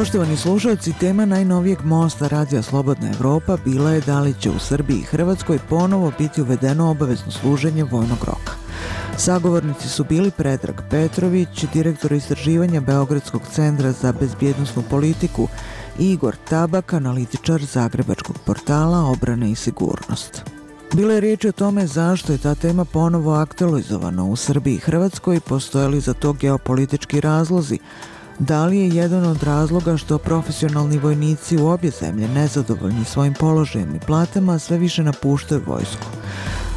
Poštovani slušalci, tema najnovijeg mosta Radija Slobodna Evropa bila je da li će u Srbiji i Hrvatskoj ponovo biti uvedeno obavezno služenje vojnog roka. Sagovornici su bili Predrag Petrović, direktor istraživanja Beogradskog centra za bezbjednostnu politiku Igor Tabak, analitičar Zagrebačkog portala Obrane i sigurnost. Bilo je riječ o tome zašto je ta tema ponovo aktualizovana u Srbiji i Hrvatskoj, postoje li za to geopolitički razlozi, da li je jedan od razloga što profesionalni vojnici u obje zemlje nezadovoljni svojim položajem i platama sve više napuštaju vojsku?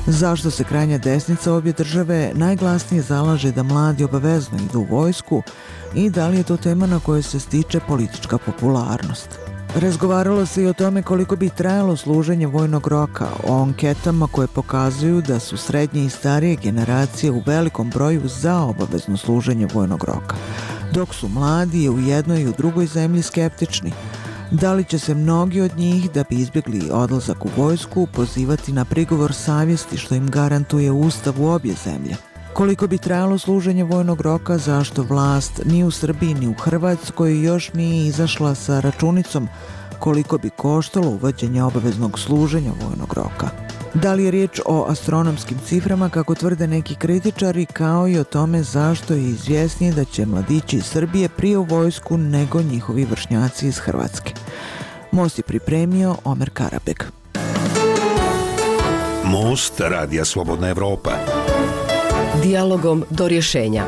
Zašto se krajnja desnica obje države najglasnije zalaže da mladi obavezno idu u vojsku i da li je to tema na kojoj se stiče politička popularnost? Razgovaralo se i o tome koliko bi trajalo služenje vojnog roka, o anketama koje pokazuju da su srednje i starije generacije u velikom broju za obavezno služenje vojnog roka, dok su mladi u jednoj i u drugoj zemlji skeptični. Da li će se mnogi od njih, da bi izbjegli odlazak u vojsku, pozivati na prigovor savjesti što im garantuje ustav u obje zemlje? Koliko bi trajalo služenje vojnog roka, zašto vlast ni u Srbiji ni u Hrvatskoj još nije izašla sa računicom koliko bi koštalo uvođenje obaveznog služenja vojnog roka? Da li je riječ o astronomskim ciframa kako tvrde neki kritičari kao i o tome zašto je izvjesnije da će mladići iz Srbije prije u vojsku nego njihovi vršnjaci iz Hrvatske? Most je pripremio Omer Karabek. Most Radija Slobodna Evropa. Dialogom do rješenja.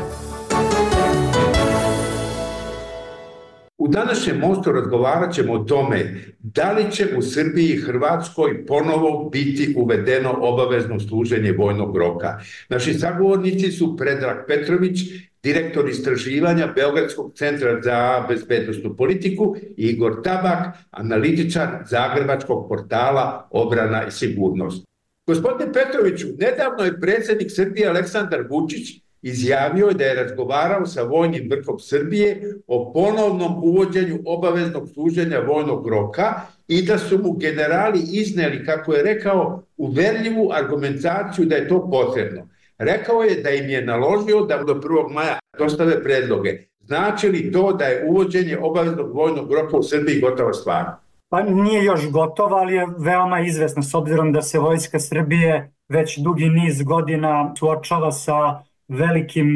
U današnjem mostu razgovarat ćemo o tome da li će u Srbiji i Hrvatskoj ponovo biti uvedeno obavezno služenje vojnog roka. Naši sagovornici su Predrag Petrović, direktor istraživanja Beogradskog centra za bezbednostnu politiku i Igor Tabak, analitičar Zagrebačkog portala Obrana i sigurnost. Gospodine Petroviću, nedavno je predsjednik Srbije Aleksandar Vučić izjavio da je razgovarao sa vojnim vrhom Srbije o ponovnom uvođenju obaveznog služenja vojnog roka i da su mu generali izneli, kako je rekao, uverljivu argumentaciju da je to potrebno. Rekao je da im je naložio da do 1. maja dostave predloge. Znači li to da je uvođenje obaveznog vojnog roka u Srbiji gotova stvar? Pa nije još gotova, ali je veoma izvesna s obzirom da se Vojska Srbije već dugi niz godina suočava sa velikim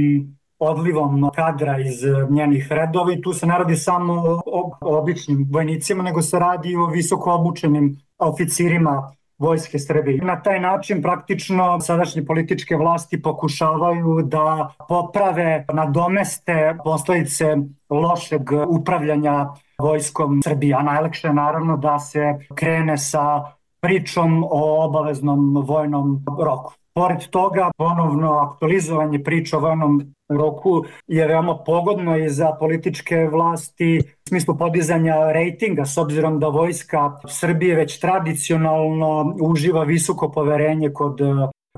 odlivom kadra iz njenih redova i tu se ne radi samo o, o običnim vojnicima, nego se radi o visoko obučenim oficirima Vojske Srbije. Na taj način praktično sadašnje političke vlasti pokušavaju da poprave, nadomeste posledice lošeg upravljanja vojskom Srbije. A najlakše je naravno da se krene sa pričom o obaveznom vojnom roku. Pored toga, ponovno aktualizovanje priča o vojnom roku je veoma pogodno i za političke vlasti u smislu podizanja rejtinga, s obzirom da vojska Srbije već tradicionalno uživa visoko poverenje kod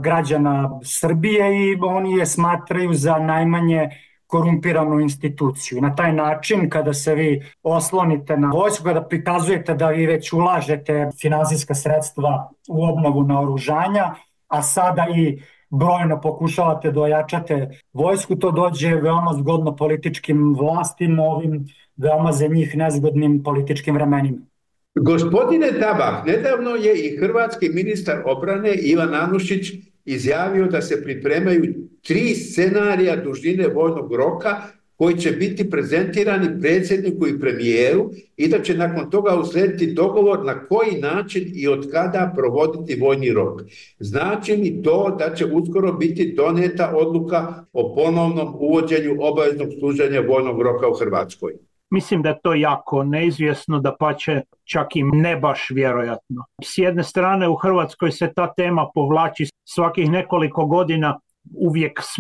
građana Srbije i oni je smatraju za najmanje korumpiranu instituciju. Na taj način, kada se vi oslonite na vojsku, kada prikazujete da vi već ulažete finansijska sredstva u obnovu naoružanja, a sada i brojno pokušavate da ojačate vojsku, to dođe veoma zgodno političkim vlastima, ovim veoma za njih nezgodnim političkim vremenima. Gospodine Tabak, nedavno je i hrvatski ministar obrane Ivan Anušić izjavio da se pripremaju tri scenarija dužine vojnog roka koji će biti prezentirani predsjedniku i premijeru i da će nakon toga uslediti dogovor na koji način i od kada provoditi vojni rok. Znači li to da će uskoro biti doneta odluka o ponovnom uvođenju obaveznog služenja vojnog roka u Hrvatskoj? Mislim da je to jako neizvjesno, da pa će čak i ne baš vjerojatno. S jedne strane u Hrvatskoj se ta tema povlači svakih nekoliko godina uvijek s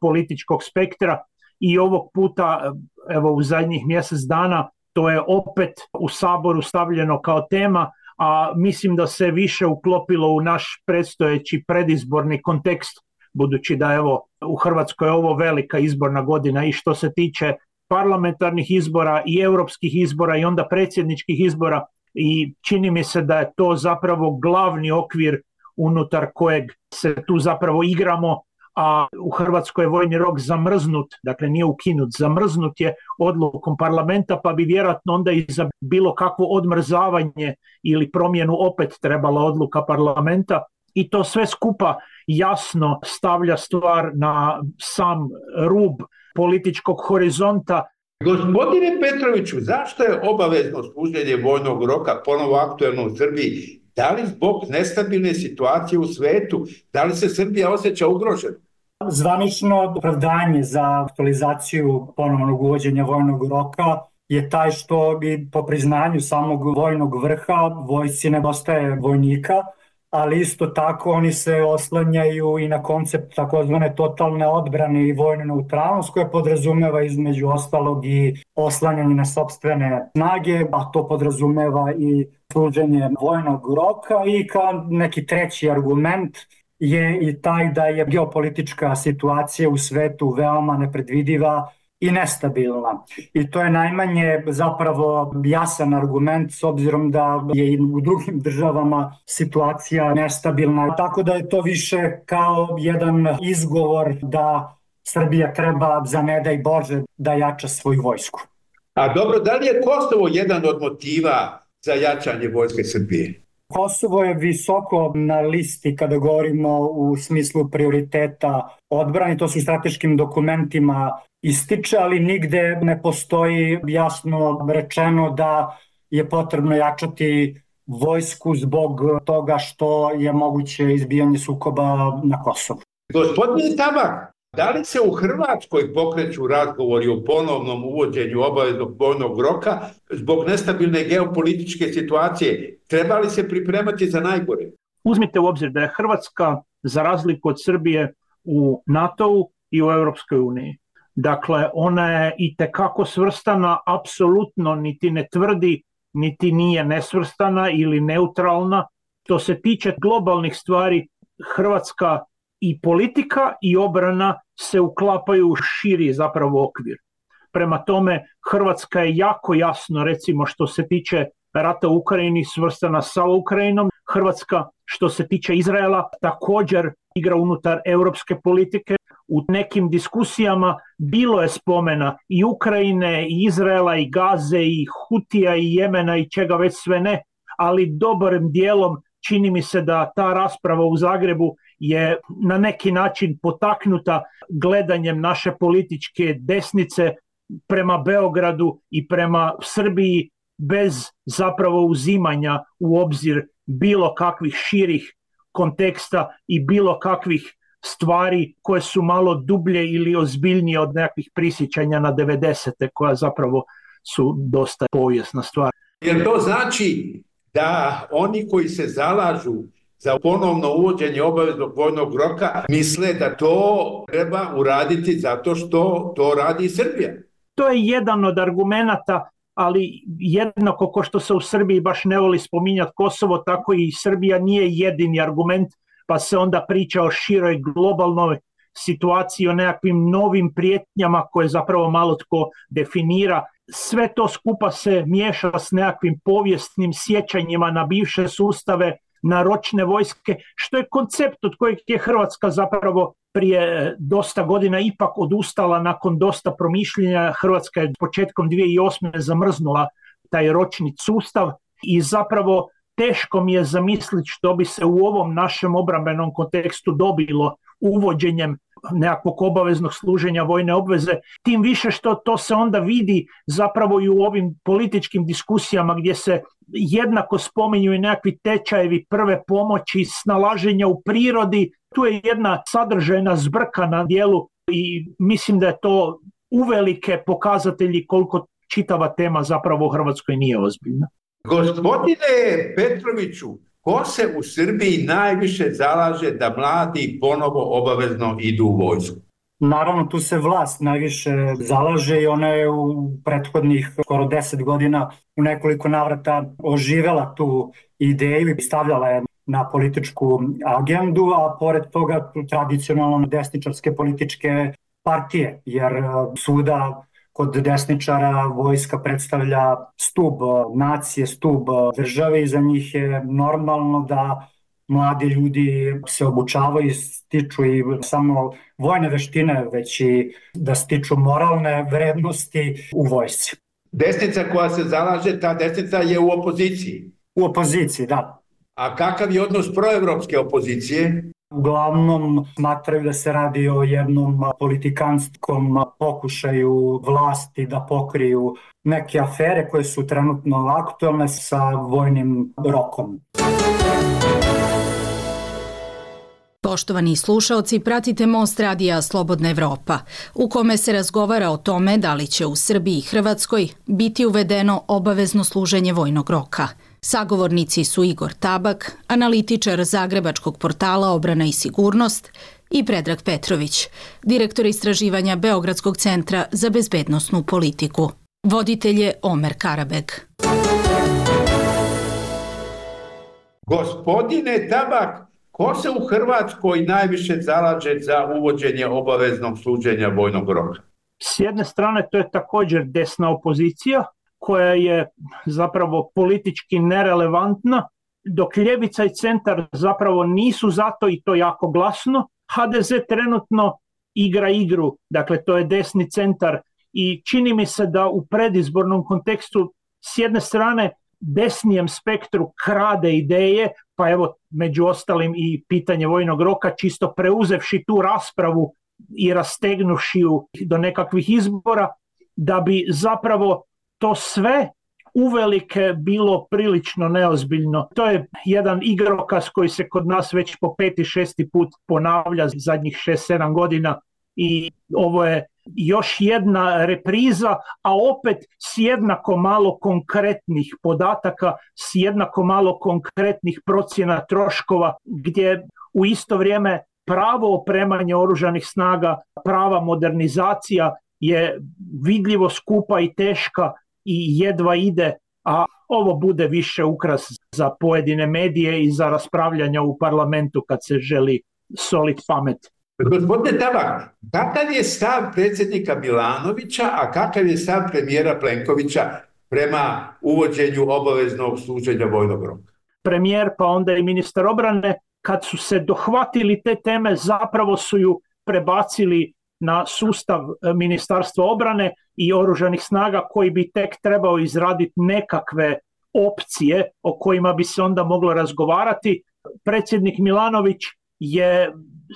političkog spektra i ovog puta evo u zadnjih mjesec dana to je opet u saboru stavljeno kao tema, a mislim da se više uklopilo u naš predstojeći predizborni kontekst budući da evo u Hrvatskoj je ovo velika izborna godina i što se tiče parlamentarnih izbora i europskih izbora i onda predsjedničkih izbora i čini mi se da je to zapravo glavni okvir unutar kojeg se tu zapravo igramo, a u Hrvatskoj je vojni rok zamrznut, dakle nije ukinut, zamrznut je odlukom parlamenta, pa bi vjerojatno onda i za bilo kakvo odmrzavanje ili promjenu opet trebala odluka parlamenta i to sve skupa jasno stavlja stvar na sam rub političkog horizonta. Gospodine Petroviću, zašto je obavezno služenje vojnog roka ponovo aktuelno u Srbiji? Da li zbog nestabilne situacije u svetu? Da li se Srbija osjeća ugrožena? Zvanično opravdanje za aktualizaciju ponovnog uvođenja vojnog roka je taj što bi po priznanju samog vojnog vrha vojci nedostaje vojnika, ali isto tako oni se oslanjaju i na koncept takozvane totalne odbrane i vojne neutralnost koja podrazumeva između ostalog i oslanjanje na sobstvene snage, a to podrazumeva i služenje vojnog roka i kao neki treći argument je i taj da je geopolitička situacija u svetu veoma nepredvidiva i nestabilna. I to je najmanje zapravo jasan argument s obzirom da je i u drugim državama situacija nestabilna. Tako da je to više kao jedan izgovor da Srbija treba za ne daj Bože da jača svoju vojsku. A dobro, da li je Kosovo jedan od motiva za jačanje vojske Srbije? Kosovo je visoko na listi kada govorimo u smislu prioriteta odbrane, to su strateškim dokumentima ističe, ali nigde ne postoji jasno rečeno da je potrebno jačati vojsku zbog toga što je moguće izbijanje sukoba na Kosovu. Gospodine Tabak, da li se u Hrvatskoj pokreću razgovori o ponovnom uvođenju obaveznog vojnog roka zbog nestabilne geopolitičke situacije? Treba li se pripremati za najgore? Uzmite u obzir da je Hrvatska, za razliku od Srbije, u NATO-u i u Europskoj uniji. Dakle, ona je i tekako svrstana, apsolutno niti ne tvrdi, niti nije nesvrstana ili neutralna. To se tiče globalnih stvari, Hrvatska i politika i obrana se uklapaju u širi zapravo okvir. Prema tome, Hrvatska je jako jasno, recimo što se tiče rata u Ukrajini, svrstana sa Ukrajinom. Hrvatska što se tiče Izraela također igra unutar europske politike. U nekim diskusijama bilo je spomena i Ukrajine, i Izraela, i Gaze, i Hutija, i Jemena, i čega već sve ne, ali dobrim dijelom čini mi se da ta rasprava u Zagrebu je na neki način potaknuta gledanjem naše političke desnice prema Beogradu i prema Srbiji bez zapravo uzimanja u obzir bilo kakvih širih konteksta i bilo kakvih stvari koje su malo dublje ili ozbiljnije od nekakvih prisjećanja na 90. koja zapravo su dosta povijesna stvar. Jer to znači da oni koji se zalažu za ponovno uvođenje obaveznog vojnog roka misle da to treba uraditi zato što to radi Srbija. To je jedan od argumenata, ali jednako ko što se u Srbiji baš ne voli spominjati Kosovo, tako i Srbija nije jedini argument, pa se onda priča o široj globalnoj situaciji, o nekakvim novim prijetnjama koje zapravo malo tko definira. Sve to skupa se miješa s nekakvim povijesnim sjećanjima na bivše sustave, na ročne vojske, što je koncept od kojeg je Hrvatska zapravo prije dosta godina ipak odustala nakon dosta promišljenja. Hrvatska je početkom 2008. zamrznula taj ročni sustav i zapravo teško mi je zamisliti što bi se u ovom našem obrambenom kontekstu dobilo uvođenjem nekakvog obaveznog služenja vojne obveze, tim više što to se onda vidi zapravo i u ovim političkim diskusijama gdje se jednako spominju i nekakvi tečajevi prve pomoći, snalaženja u prirodi, tu je jedna sadržajna zbrka na dijelu i mislim da je to uvelike pokazatelji koliko čitava tema zapravo u Hrvatskoj nije ozbiljna. Gospodine Petroviću, ko se u Srbiji najviše zalaže da mladi ponovo obavezno idu u vojsku? Naravno, tu se vlast najviše zalaže i ona je u prethodnih skoro deset godina u nekoliko navrata oživela tu ideju i stavljala je na političku agendu, a pored toga tradicionalno desničarske političke partije, jer svuda kod desničara vojska predstavlja stub nacije, stub države i za njih je normalno da mladi ljudi se obučavaju i stiču i samo vojne veštine, već i da stiču moralne vrednosti u vojsci. Desnica koja se zalaže, ta desnica je u opoziciji. U opoziciji, da. A kakav je odnos proevropske opozicije? Uglavnom smatraju da se radi o jednom politikanskom pokušaju vlasti da pokriju neke afere koje su trenutno aktualne sa vojnim rokom. Poštovani slušaoci, pratite Most radija Slobodna Evropa, u kome se razgovara o tome da li će u Srbiji i Hrvatskoj biti uvedeno obavezno služenje vojnog roka – Sagovornici su Igor Tabak, analitičar Zagrebačkog portala Obrana i sigurnost i Predrag Petrović, direktor istraživanja Beogradskog centra za bezbednostnu politiku. Voditelj je Omer Karabeg. Gospodine Tabak, ko se u Hrvatskoj najviše zalaže za uvođenje obaveznog služenja vojnog roka? S jedne strane to je također desna opozicija, koja je zapravo politički nerelevantna, dok ljevica i centar zapravo nisu zato i to jako glasno. HDZ trenutno igra igru, dakle to je desni centar i čini mi se da u predizbornom kontekstu s jedne strane desnijem spektru krade ideje, pa evo među ostalim i pitanje vojnog roka, čisto preuzevši tu raspravu i rastegnuši ju do nekakvih izbora, da bi zapravo to sve uvelike bilo prilično neozbiljno. To je jedan igrokaz koji se kod nas već po peti, šesti put ponavlja zadnjih šest, sedam godina i ovo je još jedna repriza, a opet s jednako malo konkretnih podataka, s jednako malo konkretnih procjena troškova, gdje u isto vrijeme pravo opremanje oružanih snaga, prava modernizacija je vidljivo skupa i teška i jedva ide, a ovo bude više ukras za pojedine medije i za raspravljanja u parlamentu kad se želi solit pamet. Gospodine Tabak, kakav je stav predsjednika Milanovića, a kakav je stav premijera Plenkovića prema uvođenju obaveznog služenja vojnog roka? Premijer pa onda i ministar obrane, kad su se dohvatili te teme, zapravo su ju prebacili na sustav e, Ministarstva obrane i oružanih snaga koji bi tek trebao izraditi nekakve opcije o kojima bi se onda moglo razgovarati. Predsjednik Milanović je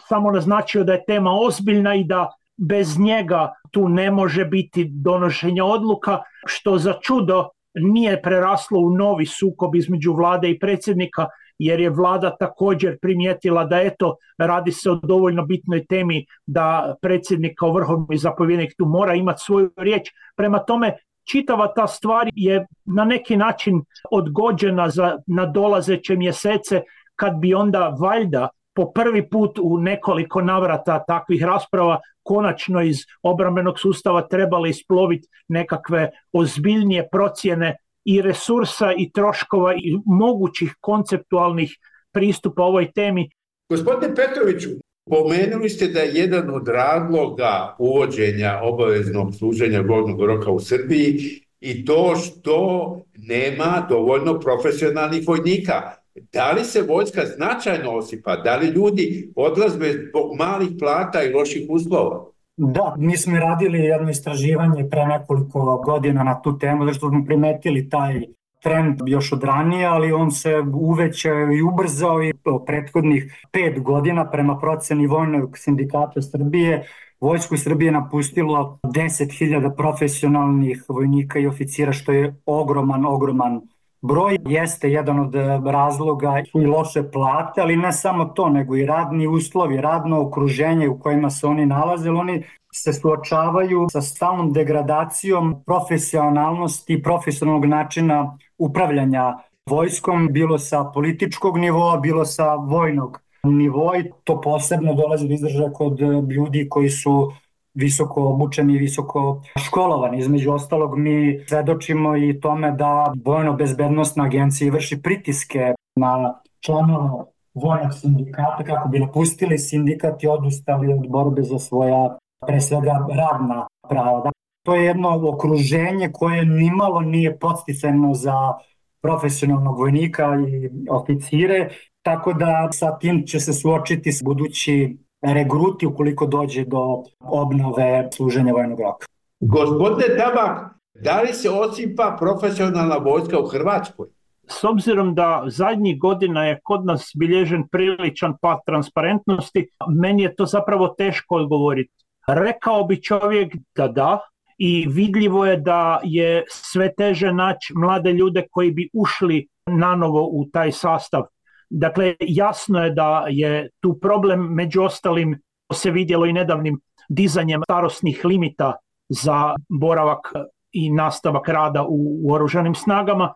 samo naznačio da je tema ozbiljna i da bez njega tu ne može biti donošenja odluka, što za čudo nije preraslo u novi sukob između vlade i predsjednika, jer je vlada također primijetila da eto radi se o dovoljno bitnoj temi da predsjednik kao vrhovni zapovjednik tu mora imati svoju riječ. Prema tome čitava ta stvar je na neki način odgođena za nadolazeće mjesece kad bi onda valjda po prvi put u nekoliko navrata takvih rasprava konačno iz obrambenog sustava trebali isploviti nekakve ozbiljnije procjene i resursa i troškova i mogućih konceptualnih pristupa ovoj temi. Gospodine Petroviću, pomenuli ste da je jedan od razloga uvođenja obaveznog služenja vojnog roka u Srbiji i to što nema dovoljno profesionalnih vojnika. Da li se vojska značajno osipa? Da li ljudi odlaze zbog malih plata i loših uslova? Da, mi smo radili jedno istraživanje pre nekoliko godina na tu temu, zato smo primetili taj trend još od ranije, ali on se uvećao i ubrzao i prethodnih pet godina prema proceni Vojnog sindikata Srbije. Vojsku Srbije napustilo 10.000 profesionalnih vojnika i oficira, što je ogroman, ogroman Broj jeste jedan od e, razloga i loše plate, ali ne samo to, nego i radni uslovi, radno okruženje u kojima se oni nalaze, oni se suočavaju sa stalnom degradacijom profesionalnosti i profesionalnog načina upravljanja vojskom, bilo sa političkog nivoa, bilo sa vojnog nivoa i to posebno dolazi do izražaja kod ljudi koji su visoko obučeni visoko školovani. Između ostalog mi svedočimo i tome da Vojno-bezbednostna agencija vrši pritiske na članova vojnog sindikata kako bi napustili sindikat i odustali od borbe za svoja pre svega radna prava. To je jedno okruženje koje nimalo nije podsticajno za profesionalnog vojnika i oficire tako da sa tim će se suočiti budući regruti ukoliko dođe do obnove služenja vojnog roka. Gospodine Tabak, da li se osipa profesionalna vojska u Hrvatskoj? S obzirom da zadnjih godina je kod nas bilježen priličan pad transparentnosti, meni je to zapravo teško odgovoriti. Rekao bi čovjek da da, i vidljivo je da je sve teže naći mlade ljude koji bi ušli nanovo u taj sastav. Dakle, jasno je da je tu problem, među ostalim se vidjelo i nedavnim dizanjem starosnih limita za boravak i nastavak rada u, u oružanim snagama,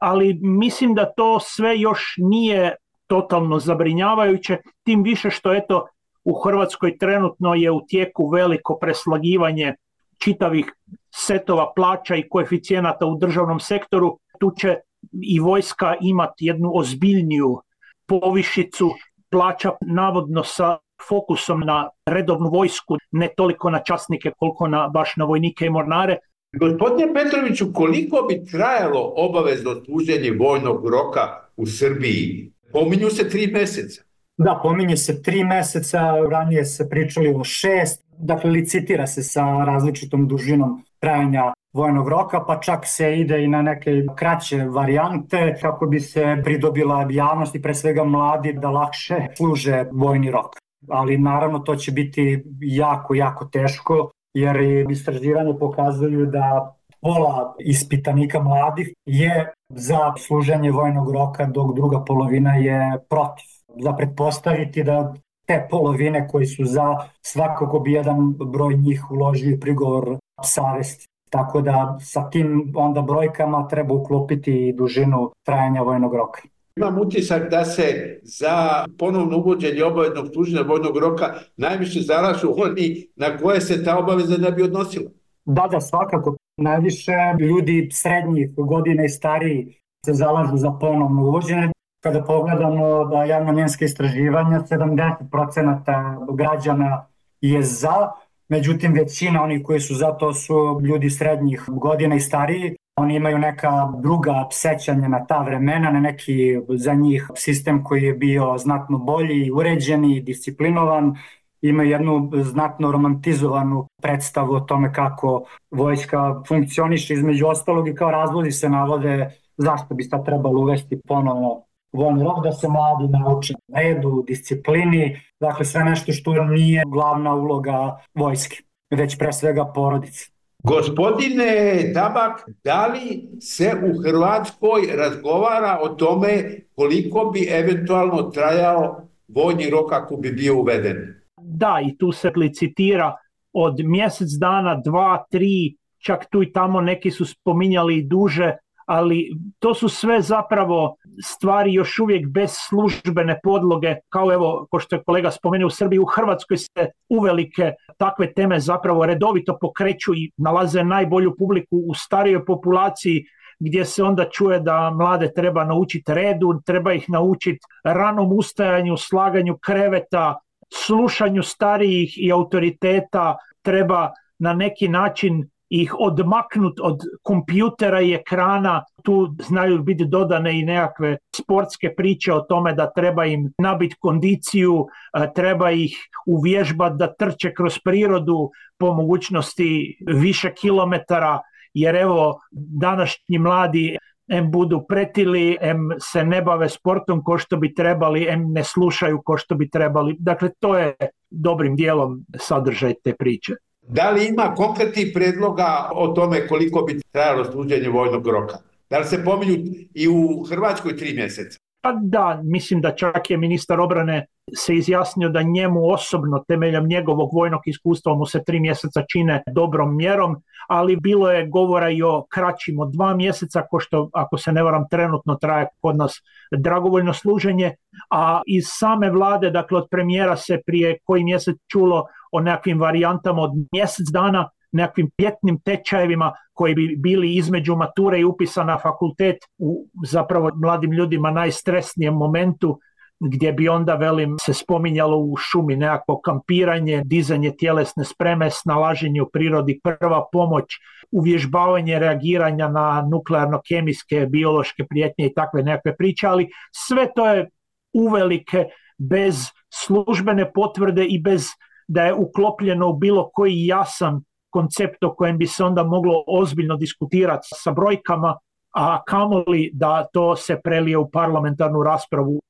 ali mislim da to sve još nije totalno zabrinjavajuće, tim više što eto u Hrvatskoj trenutno je u tijeku veliko preslagivanje čitavih setova plaća i koeficijenata u državnom sektoru, tu će i vojska imati jednu ozbiljniju povišicu plaća navodno sa fokusom na redovnu vojsku, ne toliko na časnike koliko na baš na vojnike i mornare. Gospodine Petroviću, koliko bi trajalo obavezno služenje vojnog roka u Srbiji? Pominju se tri meseca. Da, pominje se tri meseca, ranije se pričali o šest, dakle licitira se sa različitom dužinom trajanja vojnog roka, pa čak se ide i na neke kraće varijante kako bi se pridobila javnost i pre svega mladi da lakše služe vojni rok. Ali naravno to će biti jako, jako teško jer istraživanje pokazuju da pola ispitanika mladih je za služenje vojnog roka dok druga polovina je protiv. Za pretpostaviti da te polovine koji su za svakako bi jedan broj njih uložio prigovor savesti. Tako da sa tim onda brojkama treba uklopiti i dužinu trajanja vojnog roka. Imam utisak da se za ponovno uvođenje obaveznog služenja vojnog roka najviše zalažu oni na koje se ta obaveza ne bi odnosila. Da, da, svakako. Najviše ljudi srednjih godina i stariji se zalažu za ponovno uvođenje. Kada pogledamo da javno-njenske istraživanja, 70% građana je za, međutim većina onih koji su za to su ljudi srednjih godina i stariji. Oni imaju neka druga sećanja na ta vremena, na neki za njih sistem koji je bio znatno bolji, uređeni, disciplinovan, imaju jednu znatno romantizovanu predstavu o tome kako vojska funkcioniše između ostalog i kao razlozi se navode zašto bi sad trebalo uvesti ponovno vojni rok da se mladi nauče redu, disciplini, dakle sve nešto što nije glavna uloga vojske, već pre svega porodice. Gospodine Tabak, da li se u Hrvatskoj razgovara o tome koliko bi eventualno trajao vojni rok ako bi bio uveden? Da, i tu se licitira od mjesec dana, dva, tri, čak tu i tamo neki su spominjali i duže, ali to su sve zapravo stvari još uvijek bez službene podloge, kao evo, ko što je kolega spomenuo u Srbiji, u Hrvatskoj se uvelike takve teme zapravo redovito pokreću i nalaze najbolju publiku u starijoj populaciji gdje se onda čuje da mlade treba naučiti redu, treba ih naučiti ranom ustajanju, slaganju kreveta, slušanju starijih i autoriteta, treba na neki način ih odmaknut od kompjutera i ekrana, tu znaju biti dodane i nekakve sportske priče o tome da treba im nabiti kondiciju, treba ih uvježbati da trče kroz prirodu po mogućnosti više kilometara, jer evo današnji mladi em budu pretili, em se ne bave sportom ko što bi trebali, em ne slušaju ko što bi trebali. Dakle, to je dobrim dijelom sadržaj te priče. Da li ima konkretnih predloga o tome koliko bi trajalo služenje vojnog roka? Da li se pominju i u Hrvatskoj tri mjeseca? Pa da, mislim da čak je ministar obrane se izjasnio da njemu osobno temeljem njegovog vojnog iskustva mu se tri mjeseca čine dobrom mjerom, ali bilo je govora i o kraćim od dva mjeseca, ko što ako se ne varam trenutno traje kod nas dragovoljno služenje, a iz same vlade, dakle od premijera se prije koji mjesec čulo o nekakvim varijantama od mjesec dana, nekakvim pjetnim tečajevima koji bi bili između mature i upisa na fakultet u zapravo mladim ljudima najstresnijem momentu gdje bi onda, velim, se spominjalo u šumi nekako kampiranje, dizanje tjelesne spreme, snalaženje u prirodi, prva pomoć, uvježbavanje reagiranja na nuklearno-kemijske, biološke prijetnje i takve nekakve priče, ali sve to je uvelike bez službene potvrde i bez da je uklopljeno u bilo koji jasan koncept o kojem bi se onda moglo ozbiljno diskutirati sa brojkama, a kamoli da to se prelije u parlamentarnu raspravu.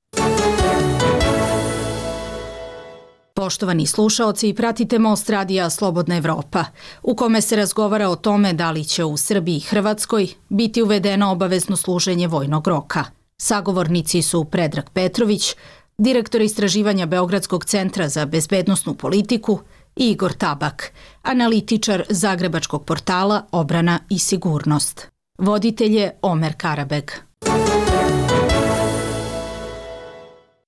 Poštovani slušaoci, pratite Most Radija Slobodna Evropa, u kome se razgovara o tome da li će u Srbiji i Hrvatskoj biti uvedeno obavezno služenje vojnog roka. Sagovornici su Predrag Petrović, direktor istraživanja Beogradskog centra za bezbednostnu politiku Igor Tabak, analitičar Zagrebačkog portala Obrana i sigurnost. Voditelj je Omer Karabeg.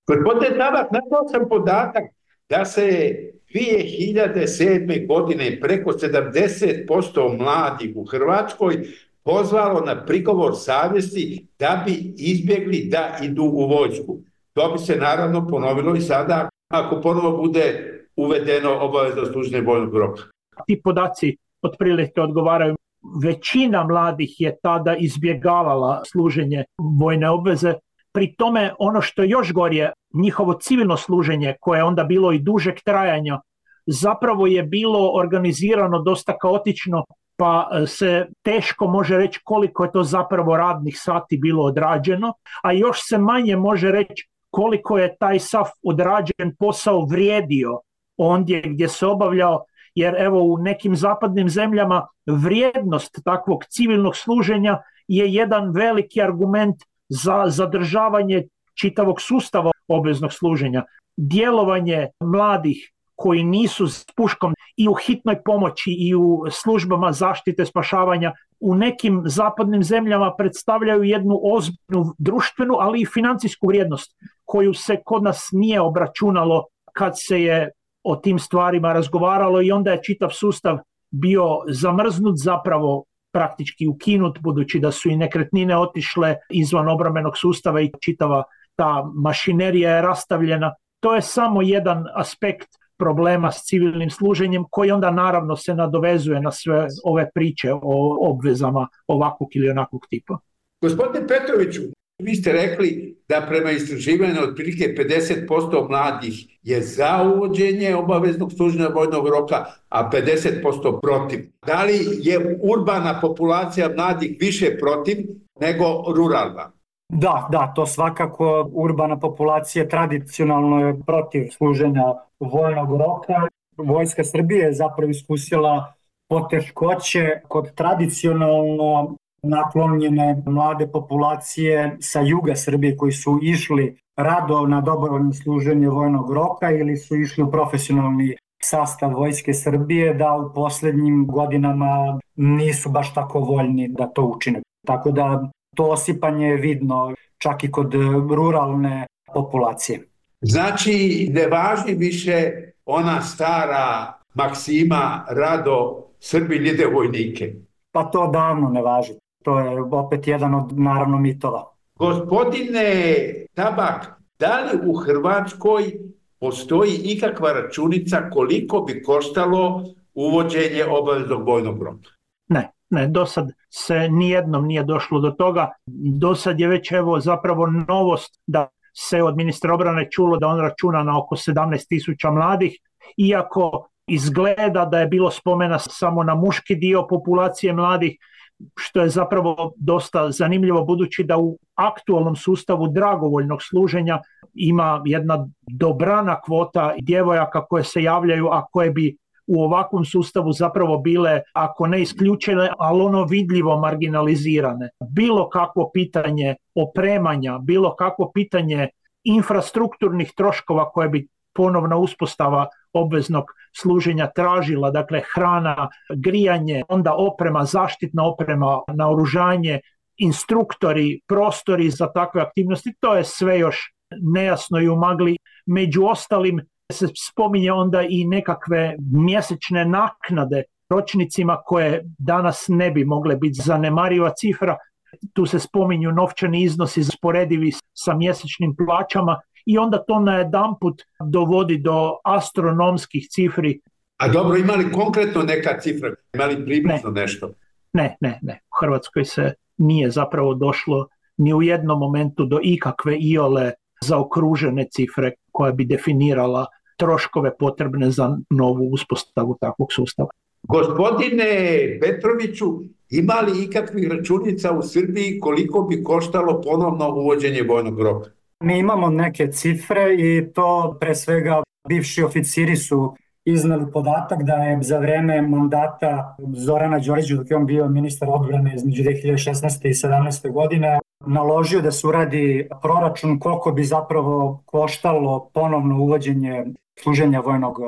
Gospodine Tabak, našao sam podatak da se 2007. godine preko 70% mladih u Hrvatskoj pozvalo na prigovor savjesti da bi izbjegli da idu u vojsku. To bi se naravno ponovilo i sada ako ponovo bude uvedeno obavezno služenje vojnog roka. Ti podaci otprilike odgovaraju većina mladih je tada izbjegavala služenje vojne obveze. Pri tome ono što još gorije, njihovo civilno služenje koje je onda bilo i dužeg trajanja, zapravo je bilo organizirano dosta kaotično pa se teško može reći koliko je to zapravo radnih sati bilo odrađeno, a još se manje može reći koliko je taj sav odrađen posao vrijedio ondje gdje se obavljao, jer evo u nekim zapadnim zemljama vrijednost takvog civilnog služenja je jedan veliki argument za zadržavanje čitavog sustava obveznog služenja. Djelovanje mladih koji nisu s puškom i u hitnoj pomoći i u službama zaštite spašavanja u nekim zapadnim zemljama predstavljaju jednu ozbiljnu društvenu, ali i financijsku vrijednost koju se kod nas nije obračunalo kad se je o tim stvarima razgovaralo i onda je čitav sustav bio zamrznut zapravo praktički ukinut budući da su i nekretnine otišle izvan obrambenog sustava i čitava ta mašinerija je rastavljena. To je samo jedan aspekt problema s civilnim služenjem koji onda naravno se nadovezuje na sve ove priče o obvezama ovakvog ili onakvog tipa. Gospodine Petroviću, vi ste rekli da prema istraživanju otprilike 50% mladih je za uvođenje obaveznog služenja vojnog roka, a 50% protiv. Da li je urbana populacija mladih više protiv nego ruralna? Da, da, to svakako urbana populacija tradicionalno je protiv služenja vojnog roka. Vojska Srbije je zapravo iskusila poteškoće kod tradicionalno naklonjene mlade populacije sa juga Srbije koji su išli rado na dobrovoljno služenje vojnog roka ili su išli u profesionalni sastav Vojske Srbije da u poslednjim godinama nisu baš tako voljni da to učine. Tako da to osipanje je vidno čak i kod ruralne populacije. Znači, ne važi više ona stara maksima rado Srbi lide vojnike. Pa to davno ne važi. To je opet jedan od naravno mitova. Gospodine Tabak, da li u Hrvatskoj postoji ikakva računica koliko bi koštalo uvođenje obaveznog vojnog roka? Ne, ne, do sad se nijednom nije došlo do toga. Do sad je već evo zapravo novost da se od ministra obrane čulo da on računa na oko 17 tisuća mladih, iako izgleda da je bilo spomena samo na muški dio populacije mladih, što je zapravo dosta zanimljivo budući da u aktualnom sustavu dragovoljnog služenja ima jedna dobrana kvota djevojaka koje se javljaju, a koje bi u ovakvom sustavu zapravo bile, ako ne isključene, ali ono vidljivo marginalizirane. Bilo kakvo pitanje opremanja, bilo kakvo pitanje infrastrukturnih troškova koje bi ponovna uspostava obveznog služenja tražila, dakle hrana, grijanje, onda oprema, zaštitna oprema, naoružanje, instruktori, prostori za takve aktivnosti, to je sve još nejasno i umagli. Među ostalim se spominje onda i nekakve mjesečne naknade ročnicima koje danas ne bi mogle biti zanemariva cifra. Tu se spominju novčani iznosi sporedivi sa mjesečnim plaćama i onda to na jedan put dovodi do astronomskih cifri. A dobro, ima li konkretno neka cifra? Ima li približno ne. nešto? Ne, ne, ne. U Hrvatskoj se nije zapravo došlo ni u jednom momentu do ikakve iole zaokružene cifre koja bi definirala troškove potrebne za novu uspostavu takvog sustava. Gospodine Petroviću, ima li ikakvih računica u Srbiji koliko bi koštalo ponovno uvođenje vojnog roka? Mi imamo neke cifre i to pre svega bivši oficiri su iznali podatak da je za vreme mandata Zorana Đorića, dok je on bio ministar odbrane između 2016. i 17. godine, naložio da se uradi proračun koliko bi zapravo koštalo ponovno uvođenje služenja vojnog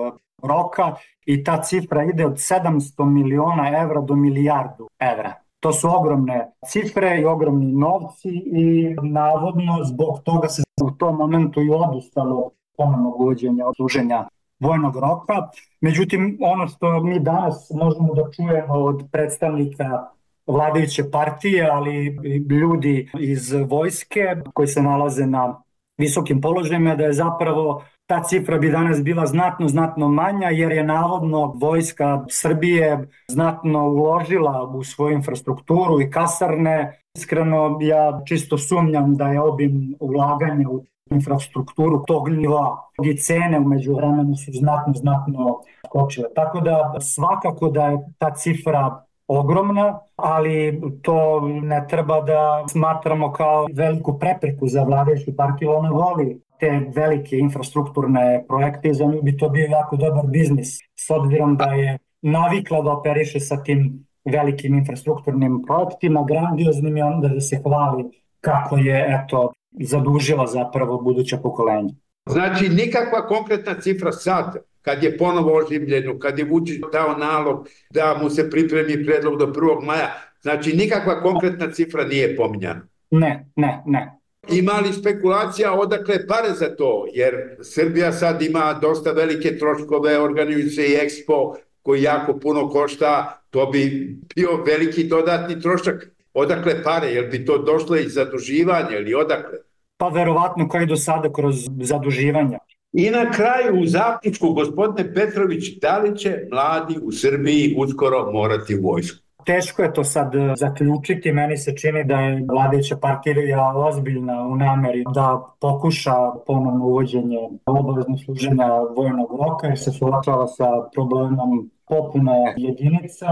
roka i ta cifra ide od 700 miliona evra do milijardu evra. To su ogromne cifre i ogromni novci i navodno zbog toga se u tom momentu i odustalo ponovnog uvođenja služenja vojnog roka. Međutim, ono što mi danas možemo da čujemo od predstavnika vladajuće partije, ali ljudi iz vojske koji se nalaze na visokim položajima, da je zapravo ta cifra bi danas bila znatno, znatno manja jer je navodno vojska Srbije znatno uložila u svoju infrastrukturu i kasarne. Iskreno ja čisto sumnjam da je obim ulaganja u infrastrukturu tog nivoa i cene umeđu vremenu su znatno, znatno skočile. Tako da svakako da je ta cifra ogromna, ali to ne treba da smatramo kao veliku prepreku za vladajuću partiju. Ona voli te velike infrastrukturne projekte i za nju bi to bio jako dobar biznis, s obzirom da je navikla da operiše sa tim velikim infrastrukturnim projektima, grandioznim i onda da se hvali kako je eto zadužila zapravo buduća pokolenja. Znači nikakva konkretna cifra sad kad je ponovo oživljeno, kad je Vučić dao nalog da mu se pripremi predlog do 1. maja, znači nikakva konkretna cifra nije pominjana. Ne, ne, ne. Ima li spekulacija odakle pare za to? Jer Srbija sad ima dosta velike troškove, organizuje se i Expo koji jako puno košta, to bi bio veliki dodatni trošak. Odakle pare? Jel bi to došlo iz zaduživanja ili odakle? Pa verovatno kao i do sada kroz zaduživanja. I na kraju u zaključku, gospodine Petrović, da li će mladi u Srbiji uskoro morati vojsku? Teško je to sad e, zaključiti, meni se čini da je vladajuća partija ozbiljna u nameri da pokuša ponovno uvođenje obavezno služenja vojnog roka jer se suočava sa problemom popune jedinica,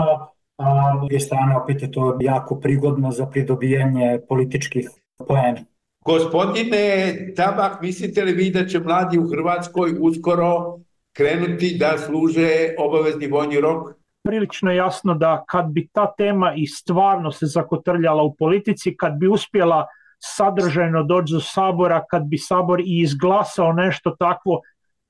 a druge strane opet je to jako prigodno za pridobijanje političkih poena. Gospodine Tabak, mislite li vi da će mladi u Hrvatskoj uskoro krenuti da služe obavezni vojni rok? Prilično jasno da kad bi ta tema i stvarno se zakotrljala u politici, kad bi uspjela sadržajno doći do sabora, kad bi sabor i izglasao nešto takvo,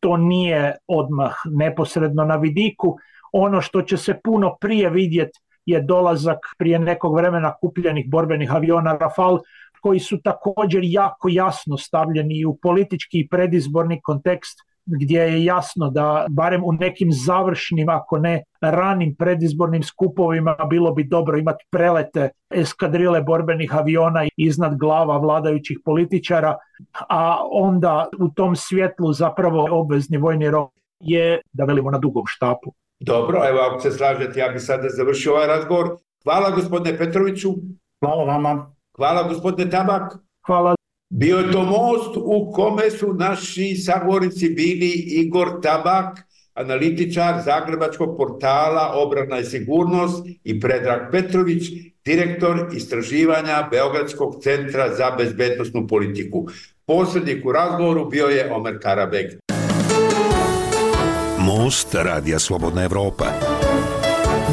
to nije odmah neposredno na vidiku. Ono što će se puno prije vidjeti je dolazak prije nekog vremena kupljenih borbenih aviona Rafale koji su također jako jasno stavljeni u politički i predizborni kontekst gdje je jasno da barem u nekim završnim, ako ne ranim predizbornim skupovima bilo bi dobro imati prelete eskadrile borbenih aviona iznad glava vladajućih političara, a onda u tom svjetlu zapravo obvezni vojni rok je, da velimo, na dugom štapu. Dobro, evo ako se slažete, ja bih sada završio ovaj razgovor. Hvala gospodine Petroviću. Hvala vama. Hvala gospodine Tabak. Hvala. Bio je to most u kome su naši sagovornici bili Igor Tabak, analitičar Zagrebačkog portala Obrana i sigurnost i Predrag Petrović, direktor istraživanja Beogradskog centra za bezbednostnu politiku. Posrednik u razgovoru bio je Omer Karabeg. Most Radija Slobodna Evropa.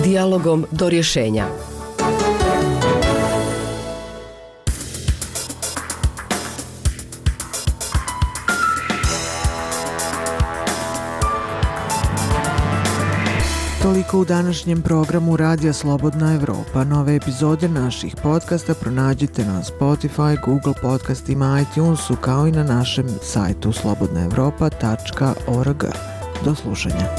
Dialogom do rješenja. Toliko u današnjem programu Radija Slobodna Evropa. Nove epizode naših podcasta pronađite na Spotify, Google podcastima, iTunesu kao i na našem sajtu slobodnaevropa.org. Do slušanja.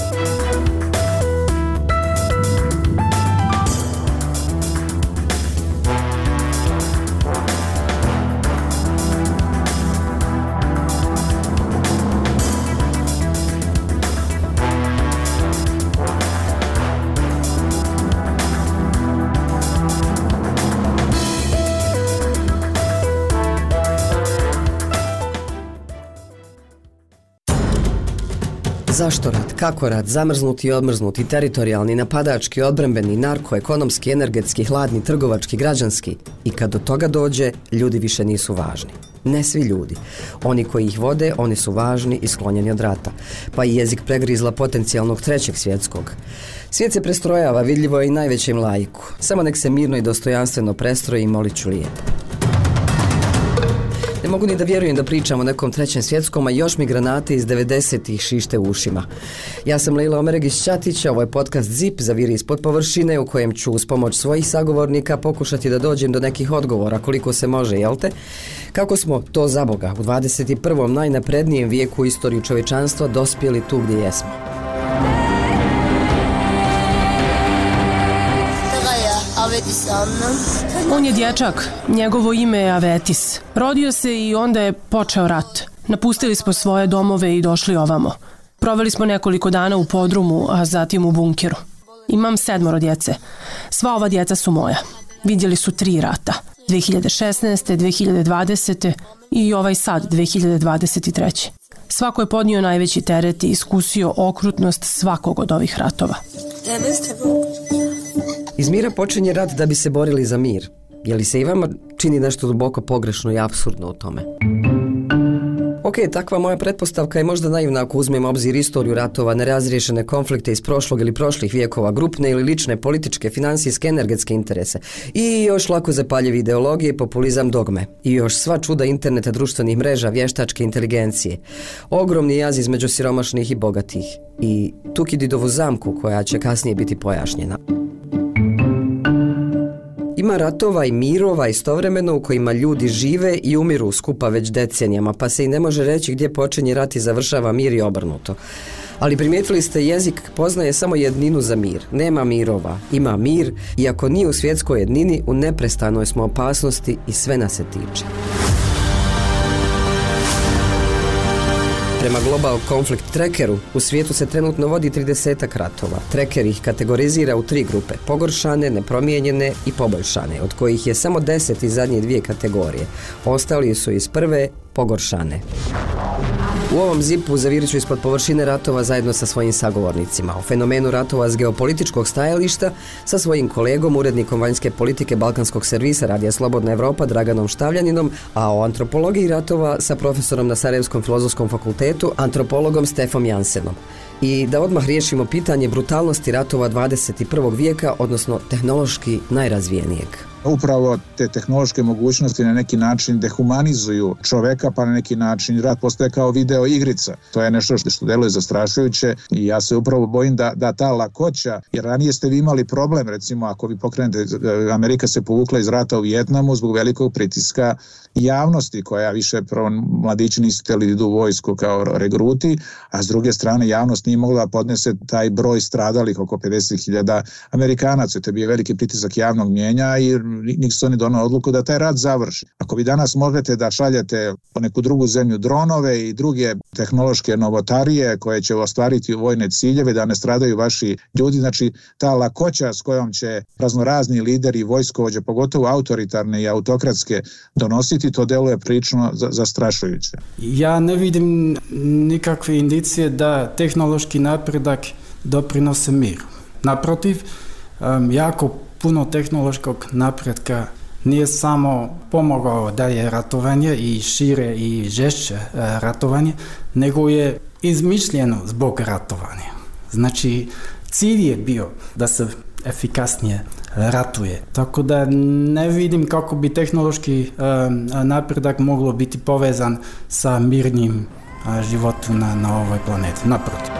Zašto rat? Kako rat? Zamrznuti i odmrznuti, teritorijalni, napadački, odbrambeni, narko, ekonomski, energetski, hladni, trgovački, građanski. I kad do toga dođe, ljudi više nisu važni. Ne svi ljudi. Oni koji ih vode, oni su važni i sklonjeni od rata. Pa i jezik pregrizla potencijalnog trećeg svjetskog. Svijet se prestrojava, vidljivo je i najvećem lajku. Samo nek se mirno i dostojanstveno prestroji i molit ću lijepo. Ne mogu ni da vjerujem da pričam o nekom trećem svjetskom, a još mi granate iz 90-ih šište u ušima. Ja sam Leila Omeregić Ćatić, ovo je podcast ZIP za viri ispod površine u kojem ću uz pomoć svojih sagovornika pokušati da dođem do nekih odgovora koliko se može, jel te? Kako smo to za Boga u 21. najnaprednijem vijeku istoriju čovečanstva dospjeli tu gdje jesmo? On je dječak, njegovo ime je Avetis. Rodio se i onda je počeo rat. Napustili smo svoje domove i došli ovamo. Proveli smo nekoliko dana u podrumu, a zatim u bunkeru. Imam sedmoro djece. Sva ova djeca su moja. Vidjeli su tri rata. 2016. 2020. i ovaj sad 2023. Svako je podnio najveći teret i iskusio okrutnost svakog od ovih ratova. Iz mira počinje rat da bi se borili za mir. Je li se i vama čini nešto duboko pogrešno i apsurdno u tome? Ok, takva moja pretpostavka je možda naivna ako uzmem obzir istoriju ratova, nerazriješene konflikte iz prošlog ili prošlih vijekova, grupne ili lične, političke, financijske, energetske interese. I još lako zapaljive ideologije, populizam, dogme. I još sva čuda interneta, društvenih mreža, vještačke inteligencije. Ogromni jaz između siromašnih i bogatih. I Tukididovu zamku koja će kasnije biti pojašnjena. Ima ratova i mirova istovremeno u kojima ljudi žive i umiru skupa već decenijama, pa se i ne može reći gdje počinje rat i završava mir i obrnuto. Ali primijetili ste, jezik poznaje samo jedninu za mir. Nema mirova, ima mir, iako nije u svjetskoj jednini, u neprestanoj smo opasnosti i sve nas se tiče. Prema Global Conflict Trackeru, u svijetu se trenutno vodi 30 ratova. Tracker ih kategorizira u tri grupe, pogoršane, nepromijenjene i poboljšane, od kojih je samo 10 iz zadnje dvije kategorije. Ostali su iz prve pogoršane. U ovom zipu zavirit ću ispod površine ratova zajedno sa svojim sagovornicima. O fenomenu ratova s geopolitičkog stajališta sa svojim kolegom, urednikom vanjske politike Balkanskog servisa Radija Slobodna Evropa Draganom Štavljaninom, a o antropologiji ratova sa profesorom na Sarajevskom filozofskom fakultetu, antropologom Stefom Jansenom. I da odmah riješimo pitanje brutalnosti ratova 21. vijeka, odnosno tehnološki najrazvijenijeg. Upravo te tehnološke mogućnosti na neki način dehumanizuju čoveka, pa na neki način rat postaje kao video igrica. To je nešto što, što deluje zastrašujuće i ja se upravo bojim da, da ta lakoća, jer ranije ste vi imali problem, recimo ako vi pokrenete, Amerika se povukla iz rata u Vjetnamu zbog velikog pritiska javnosti koja više prvo mladići nisu htjeli da idu u vojsku kao regruti, a s druge strane javnost nije mogla da podnese taj broj stradalih oko 50.000 Amerikanaca. To je bio veliki pritisak javnog mjenja i Nixon je donao odluku da taj rat završi. Ako vi danas možete da šaljete po neku drugu zemlju dronove i druge tehnološke novotarije koje će ostvariti vojne ciljeve da ne stradaju vaši ljudi, znači ta lakoća s kojom će raznorazni lideri vojskovođe, pogotovo autoritarne i autokratske donositi, to deluje prično zastrašujuće. Ja ne vidim nikakve indicije da tehnološki napredak doprinose miru. Naprotiv, jako puno tehnološkog napretka nije samo pomogao da je ratovanje i šire i žešće e, ratovanje, nego je izmišljeno zbog ratovanja. Znači, cilj je bio da se efikasnije ratuje. Tako da ne vidim kako bi tehnološki e, napredak moglo biti povezan sa mirnim životom na, na ovoj planeti. Naprotiv.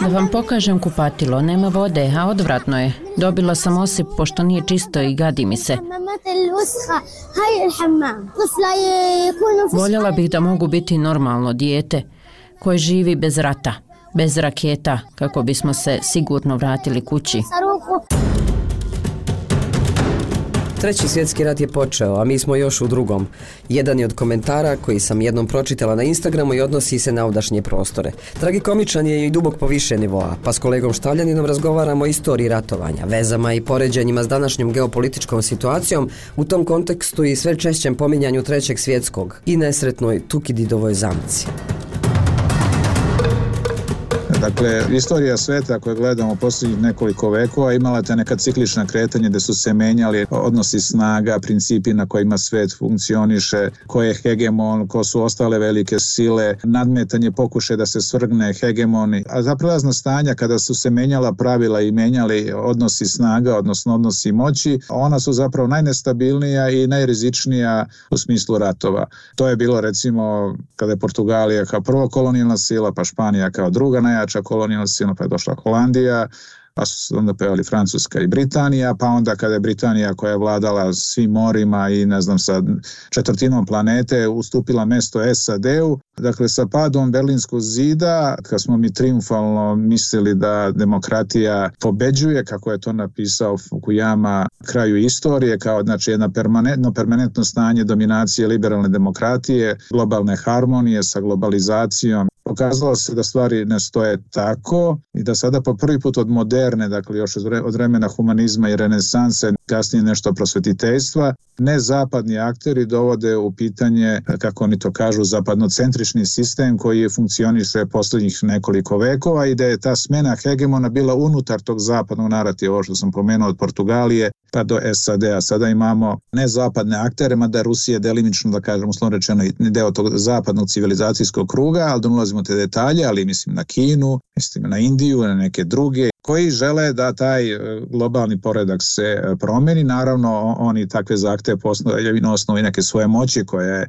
Da vam pokažem kupatilo, nema vode, a odvratno je. Dobila sam osip pošto nije čisto i gadi mi se. Voljela bih da mogu biti normalno dijete koje živi bez rata, bez raketa, kako bismo se sigurno vratili kući. Treći svjetski rat je počeo, a mi smo još u drugom. Jedan je od komentara koji sam jednom pročitala na Instagramu i odnosi se na ovdašnje prostore. Tragikomičan je i dubok po više nivoa, pa s kolegom Štavljaninom razgovaramo o istoriji ratovanja, vezama i poređenjima s današnjom geopolitičkom situacijom, u tom kontekstu i sve češćem pominjanju trećeg svjetskog i nesretnoj Tukididovoj zamci. Dakle, istorija sveta ako je gledamo posljednjih nekoliko vekova imala te neka ciklična kretanja gdje su se menjali odnosi snaga, principi na kojima svet funkcioniše, ko je hegemon, ko su ostale velike sile, nadmetanje pokuše da se svrgne hegemoni, a za prelazna stanja kada su se menjala pravila i menjali odnosi snaga, odnosno odnosi moći, ona su zapravo najnestabilnija i najrizičnija u smislu ratova. To je bilo recimo kada je Portugalija kao prvo kolonijalna sila, pa Španija kao druga najjača jača kolonijalna sila, pa je došla Holandija, pa su onda pevali Francuska i Britanija, pa onda kada je Britanija koja je vladala svim morima i ne znam sa četvrtinom planete ustupila mesto SAD-u, dakle sa padom Berlinskog zida, kad smo mi triumfalno mislili da demokratija pobeđuje, kako je to napisao Fukuyama kraju istorije, kao znači jedno permanentno, permanentno stanje dominacije liberalne demokratije, globalne harmonije sa globalizacijom. Pokazalo se da stvari ne stoje tako i da sada po prvi put od moderne, dakle još od vremena humanizma i renesanse, kasnije nešto prosvetiteljstva, ne zapadni akteri dovode u pitanje, kako oni to kažu, zapadnocentrični sistem koji je funkcioniše posljednjih nekoliko vekova i da je ta smena hegemona bila unutar tog zapadnog narativa, ovo što sam pomenuo od Portugalije, pa do SAD-a. Sada imamo ne zapadne aktere, mada Rusija delimično, da kažem, uslovno rečeno, deo tog zapadnog civilizacijskog kruga, ali da ulazimo te detalje, ali mislim na Kinu, mislim na Indiju, na neke druge, koji žele da taj e, globalni poredak se e, promeni. Naravno, oni takve zahteve postoje na osnovi neke svoje moći koja je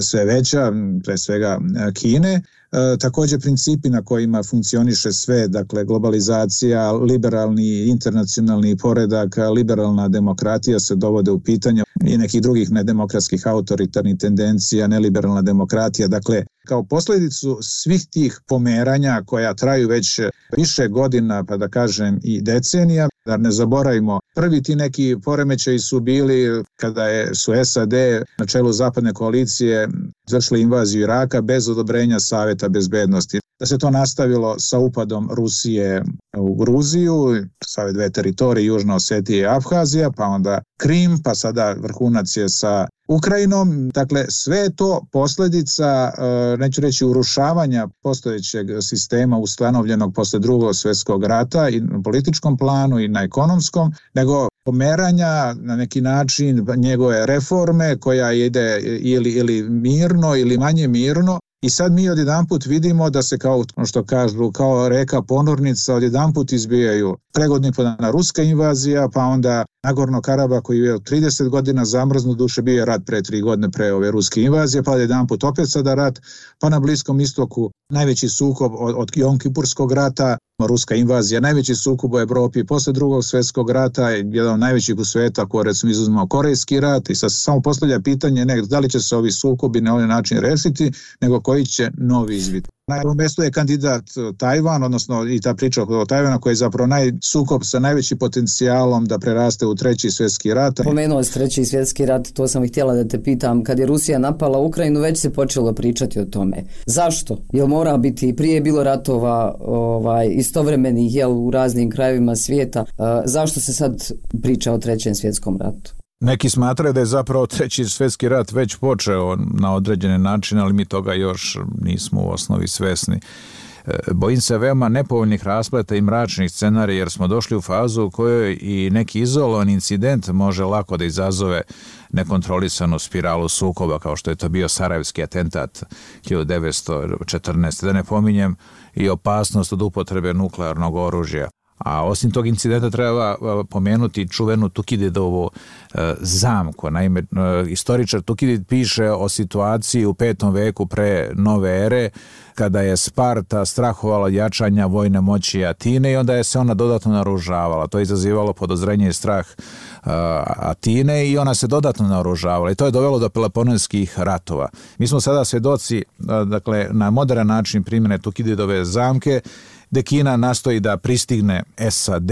sve veća, pre svega Kine, E, također principi na kojima funkcioniše sve, dakle globalizacija, liberalni internacionalni poredak, liberalna demokratija se dovode u pitanje i nekih drugih nedemokratskih autoritarnih tendencija, neliberalna demokratija, dakle kao posljedicu svih tih pomeranja koja traju već više godina, pa da kažem i decenija, da ne zaboravimo, prvi ti neki poremećaji su bili kada je, su SAD na čelu zapadne koalicije izvršili invaziju Iraka bez odobrenja Savjeta bezbednosti. Da se to nastavilo sa upadom Rusije u Gruziju, sa ove dve teritorije, Južna Osetija i Abhazija, pa onda Krim, pa sada vrhunac je sa Ukrajinom. Dakle, sve je to posljedica, e, neću reći urušavanja postojećeg sistema ustanovljenog posle drugog svjetskog rata i na političkom planu i na ekonomskom, nego pomeranja na neki način njegove reforme koja ide ili, ili mirno ili manje mirno i sad mi odjedanput vidimo da se kao što kažu, kao reka ponornica odjedanput izbijaju pregodni podana ruska invazija, pa onda Nagorno Karaba koji je 30 godina zamrznu duše bio je rat pre tri godine pre ove ruske invazije, pa jedanput opet sada rat, pa na Bliskom istoku najveći sukob od, od Jonkipurskog rata, ruska invazija, najveći sukob u Evropi posle drugog svjetskog rata, jedan od najvećih u sveta, ako recimo izuzmemo Korejski rat i sad se samo postavlja pitanje ne, da li će se ovi sukobi na ovaj način rešiti, nego koji će novi izvid. Na prvom mjestu je kandidat e, Tajvan, odnosno i ta priča o Tajvana koji je zapravo naj, sukob sa najvećim potencijalom da preraste u treći svjetski rat. Pomenuo si treći svjetski rat, to sam i htjela da te pitam. Kad je Rusija napala Ukrajinu, već se počelo pričati o tome. Zašto? Jel mora biti, prije je bilo ratova ovaj, istovremenih jel, u raznim krajevima svijeta. E, zašto se sad priča o trećem svjetskom ratu? Neki smatraju da je zapravo treći svjetski rat već počeo na određene načine, ali mi toga još nismo u osnovi svesni. E, bojim se veoma nepovoljnih raspleta i mračnih scenarija jer smo došli u fazu u kojoj i neki izolovan incident može lako da izazove nekontrolisanu spiralu sukoba kao što je to bio Sarajevski atentat 1914. Da ne pominjem i opasnost od upotrebe nuklearnog oružja. A osim tog incidenta treba pomenuti čuvenu Tukididovu e, zamku. Naime, e, istoričar Tukidid piše o situaciji u petom veku pre nove ere, kada je Sparta strahovala jačanja vojne moći Atine i onda je se ona dodatno naružavala. To je izazivalo podozrenje i strah e, Atine i ona se dodatno naoružavala i to je dovelo do Peloponeskih ratova. Mi smo sada svjedoci dakle, na modern način primjene Tukididove zamke gde Kina nastoji da pristigne SAD.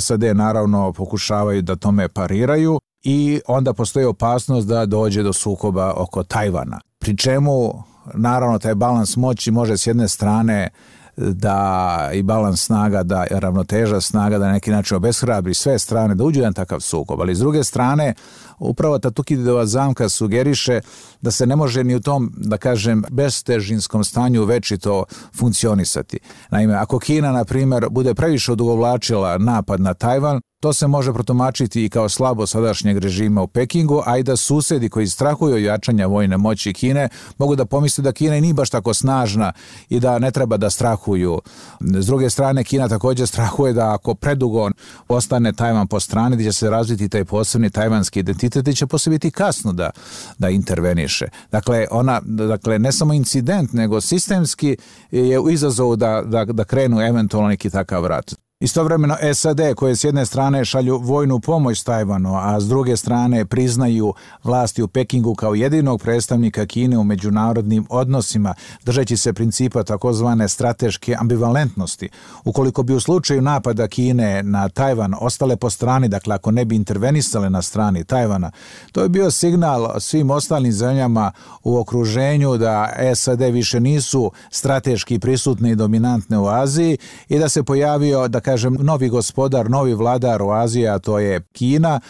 SAD naravno pokušavaju da tome pariraju i onda postoji opasnost da dođe do sukoba oko Tajvana. Pri čemu naravno taj balans moći može s jedne strane da i balans snaga, da ravnoteža snaga, da na neki način obeshrabri sve strane da uđu jedan takav sukob. Ali s druge strane, upravo ta Tukididova zamka sugeriše da se ne može ni u tom, da kažem, bestežinskom stanju večito funkcionisati. Naime, ako Kina, na primjer, bude previše odugovlačila napad na Tajvan, To se može protumačiti i kao slabo sadašnjeg režima u Pekingu, a i da susedi koji strahuju jačanja vojne moći Kine mogu da pomisle da Kina nije baš tako snažna i da ne treba da strahuju. S druge strane, Kina također strahuje da ako predugo ostane Tajvan po strani, da će se razviti taj posebni tajvanski identitet i će posle biti kasno da, da interveniše. Dakle, ona, dakle, ne samo incident, nego sistemski je u izazovu da, da, da krenu eventualno neki takav rat. Istovremeno SAD koje s jedne strane šalju vojnu pomoć Tajvanu, a s druge strane priznaju vlasti u Pekingu kao jedinog predstavnika Kine u međunarodnim odnosima, držeći se principa takozvane strateške ambivalentnosti. Ukoliko bi u slučaju napada Kine na Tajvan ostale po strani, dakle ako ne bi intervenisale na strani Tajvana, to je bio signal svim ostalim zemljama u okruženju da SAD više nisu strateški prisutne i dominantne u Aziji i da se pojavio da kažem, novi gospodar, novi vladar u Aziji, a to je Kina,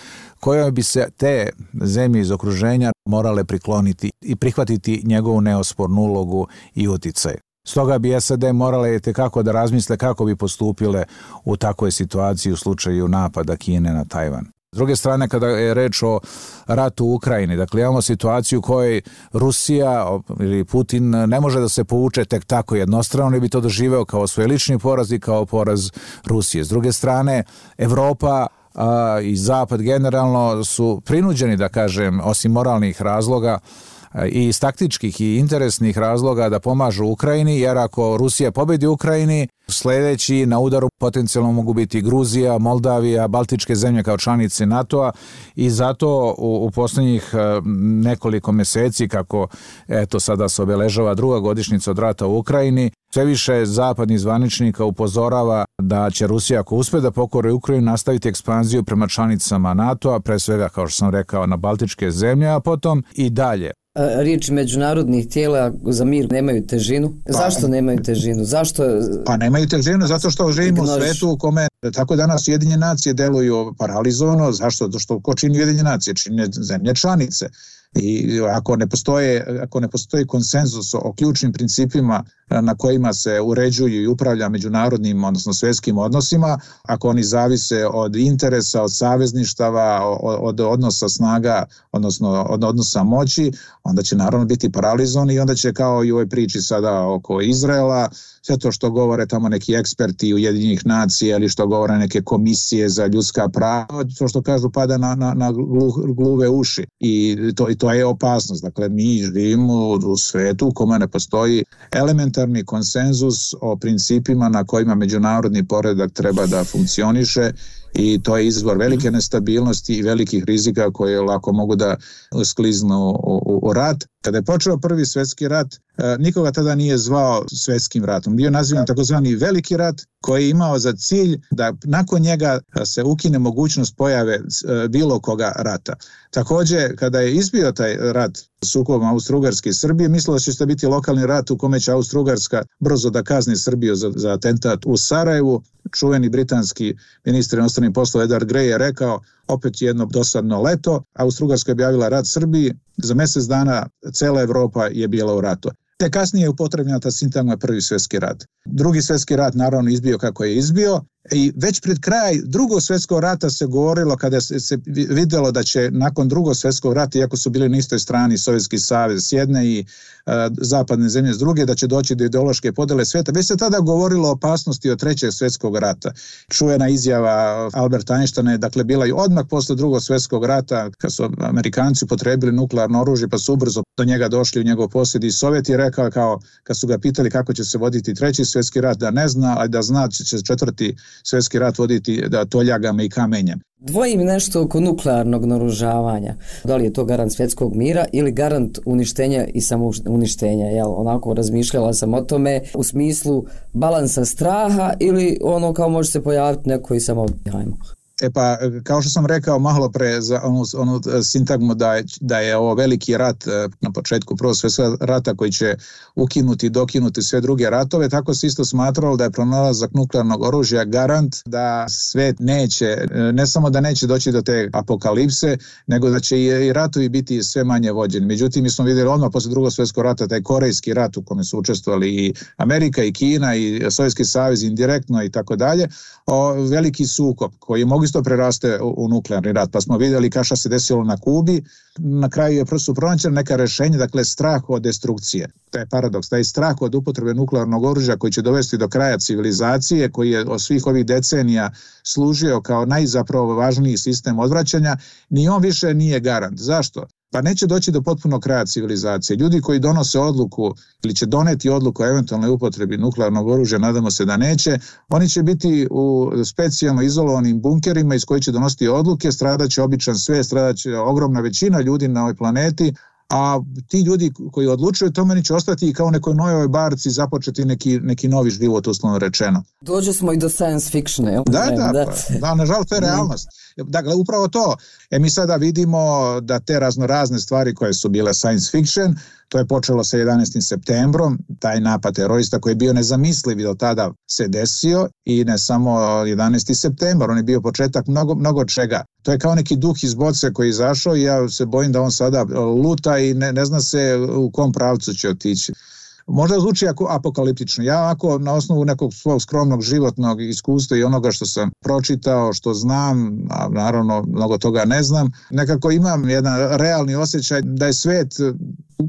kojoj bi se te zemlje iz okruženja morale prikloniti i prihvatiti njegovu neospornu ulogu i uticaj. Stoga bi SAD morale te kako da razmisle kako bi postupile u takvoj situaciji u slučaju napada Kine na Tajvan. S druge strane, kada je reč o ratu u Ukrajini, dakle imamo situaciju u kojoj Rusija ili Putin ne može da se povuče tek tako jednostrano, i bi to doživeo kao svoj lični poraz i kao poraz Rusije. S druge strane, Evropa i Zapad generalno su prinuđeni, da kažem, osim moralnih razloga, i iz taktičkih i interesnih razloga da pomažu Ukrajini, jer ako Rusija pobedi Ukrajini, sledeći na udaru potencijalno mogu biti Gruzija, Moldavija, Baltičke zemlje kao članice NATO-a. I zato u, u poslednjih e, nekoliko meseci, kako eto sada se obeležava druga godišnica od rata u Ukrajini, sve više zapadnih zvaničnika upozorava da će Rusija ako uspe da pokore Ukrajinu nastaviti ekspanziju prema članicama NATO-a, pre svega kao što sam rekao na Baltičke zemlje, a potom i dalje riječi međunarodnih tijela za mir nemaju težinu. Pa, Zašto nemaju težinu? Zašto? Pa nemaju težinu zato što živimo u svetu u kome tako danas Ujedinjene nacije deluju paralizovano. Zašto? Što ko čini Ujedinjene nacije? Čini zemlje članice. I ako ne postoje, ako ne postoji konsenzus o ključnim principima na kojima se uređuju i upravlja međunarodnim, odnosno svetskim odnosima, ako oni zavise od interesa, od savezništava, od odnosa snaga, odnosno od odnosa moći, onda će naravno biti paralizovani i onda će kao i u ovoj priči sada oko Izraela, sve to što govore tamo neki eksperti Ujedinjenih nacija ili što govore neke komisije za ljudska prava, to što kažu pada na, na, na gluve uši i to, i to je opasnost. Dakle, mi živimo u svetu u kome ne postoji elementarni konsenzus o principima na kojima međunarodni poredak treba da funkcioniše i to je izvor velike nestabilnosti i velikih rizika koje lako mogu da skliznu u, u, u rat. Kada je počeo prvi svetski rat, nikoga tada nije zvao svetskim ratom. Bio nazivan takozvani veliki rat koji je imao za cilj da nakon njega se ukine mogućnost pojave e, bilo koga rata. Takođe, kada je izbio taj rat sukobom Austro-Ugarske i Srbije, mislilo će biti lokalni rat u kome će Austro-Ugarska brzo da kazni Srbiju za, za atentat u Sarajevu. Čuveni britanski ministar inostranih poslova Edward Grey je rekao opet jedno dosadno leto, Austro-Ugarska je objavila rat Srbiji, za mesec dana cela Evropa je bila u ratu. Te kasnije je upotrebljena ta sintagma prvi svetski rat. Drugi svetski rat naravno izbio kako je izbio i već pred kraj drugog svetskog rata se govorilo kada se, se videlo da će nakon drugog svetskog rata, iako su bili na istoj strani Sovjetski savez s jedne i uh, zapadne zemlje s druge, da će doći do ideološke podele sveta, već se tada govorilo o opasnosti od trećeg svetskog rata. Čujena izjava Alberta Einsteina je dakle bila i odmah posle drugog svetskog rata, kad su Amerikanci potrebili nuklearno oružje, pa su ubrzo do njega došli u njegov posjed i Sovjet je rekao kao, kad su ga pitali kako će se voditi treći svetski rat, da ne zna, a da zna će četvrti svetski rat voditi da toljagama i kamenjem. Dvojim nešto oko nuklearnog naružavanja. Da li je to garant svjetskog mira ili garant uništenja i samouništenja? Jel, onako razmišljala sam o tome u smislu balansa straha ili ono kao može se pojaviti neko i samo hajmo. E pa, kao što sam rekao malo pre za onu, onu sintagmu da je, da je ovo veliki rat e, na početku prvog svjetskog rata koji će ukinuti i dokinuti sve druge ratove, tako se isto smatralo da je pronalazak nuklearnog oružja garant da svet neće, e, ne samo da neće doći do te apokalipse, nego da će i ratovi biti sve manje vođeni. Međutim, mi smo vidjeli odmah posle drugog svjetskog rata taj korejski rat u kome su učestvovali i Amerika i Kina i Sovjetski savez indirektno i tako dalje, veliki sukob koji mogu isto preraste u nuklearni rat. Pa smo vidjeli kao što se desilo na Kubi, na kraju je prosto pronađeno neka rešenja, dakle strah od destrukcije. To je paradoks, taj strah od upotrebe nuklearnog oružja koji će dovesti do kraja civilizacije, koji je od svih ovih decenija služio kao najzapravo važniji sistem odvraćanja, ni on više nije garant. Zašto? Pa neće doći do potpunog kraja civilizacije. Ljudi koji donose odluku ili će doneti odluku o eventualnoj upotrebi nuklearnog oružja, nadamo se da neće, oni će biti u specijalno izolovanim bunkerima iz koji će donositi odluke, stradaće običan sve, stradaće ogromna većina ljudi na ovoj planeti, a ti ljudi koji odlučuju to meni će ostati kao nekoj novoj barci započeti neki, neki novi život uslovno rečeno. Dođe smo i do science fiction, jel? Da, da, da, pa, da nažalost to je realnost. Dakle, upravo to. E mi sada vidimo da te raznorazne stvari koje su bile science fiction, to je počelo sa 11. septembrom, taj napad terorista koji je bio nezamisliv do tada se desio i ne samo 11. septembar, on je bio početak mnogo, mnogo čega. To je kao neki duh iz boce koji je izašao i ja se bojim da on sada luta i ne, ne zna se u kom pravcu će otići. Možda zvuči ako apokaliptično. Ja ako na osnovu nekog svog skromnog životnog iskustva i onoga što sam pročitao, što znam, a naravno mnogo toga ne znam, nekako imam jedan realni osjećaj da je svet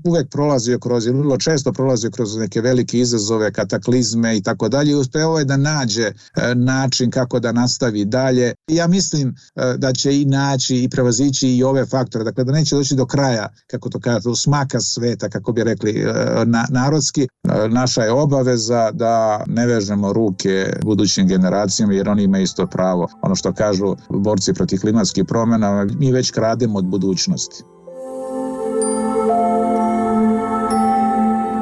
uvek prolazio kroz, ili vrlo često prolazio kroz neke velike izazove, kataklizme i tako dalje i uspeo je da nađe e, način kako da nastavi dalje. Ja mislim e, da će i naći i prevazići i ove faktore, dakle da neće doći do kraja, kako to kažete, smaka sveta, kako bi rekli e, na, narodski. Naša je obaveza da ne vežemo ruke budućim generacijama jer oni imaju isto pravo. Ono što kažu borci protiv klimatskih promjena, mi već krademo od budućnosti.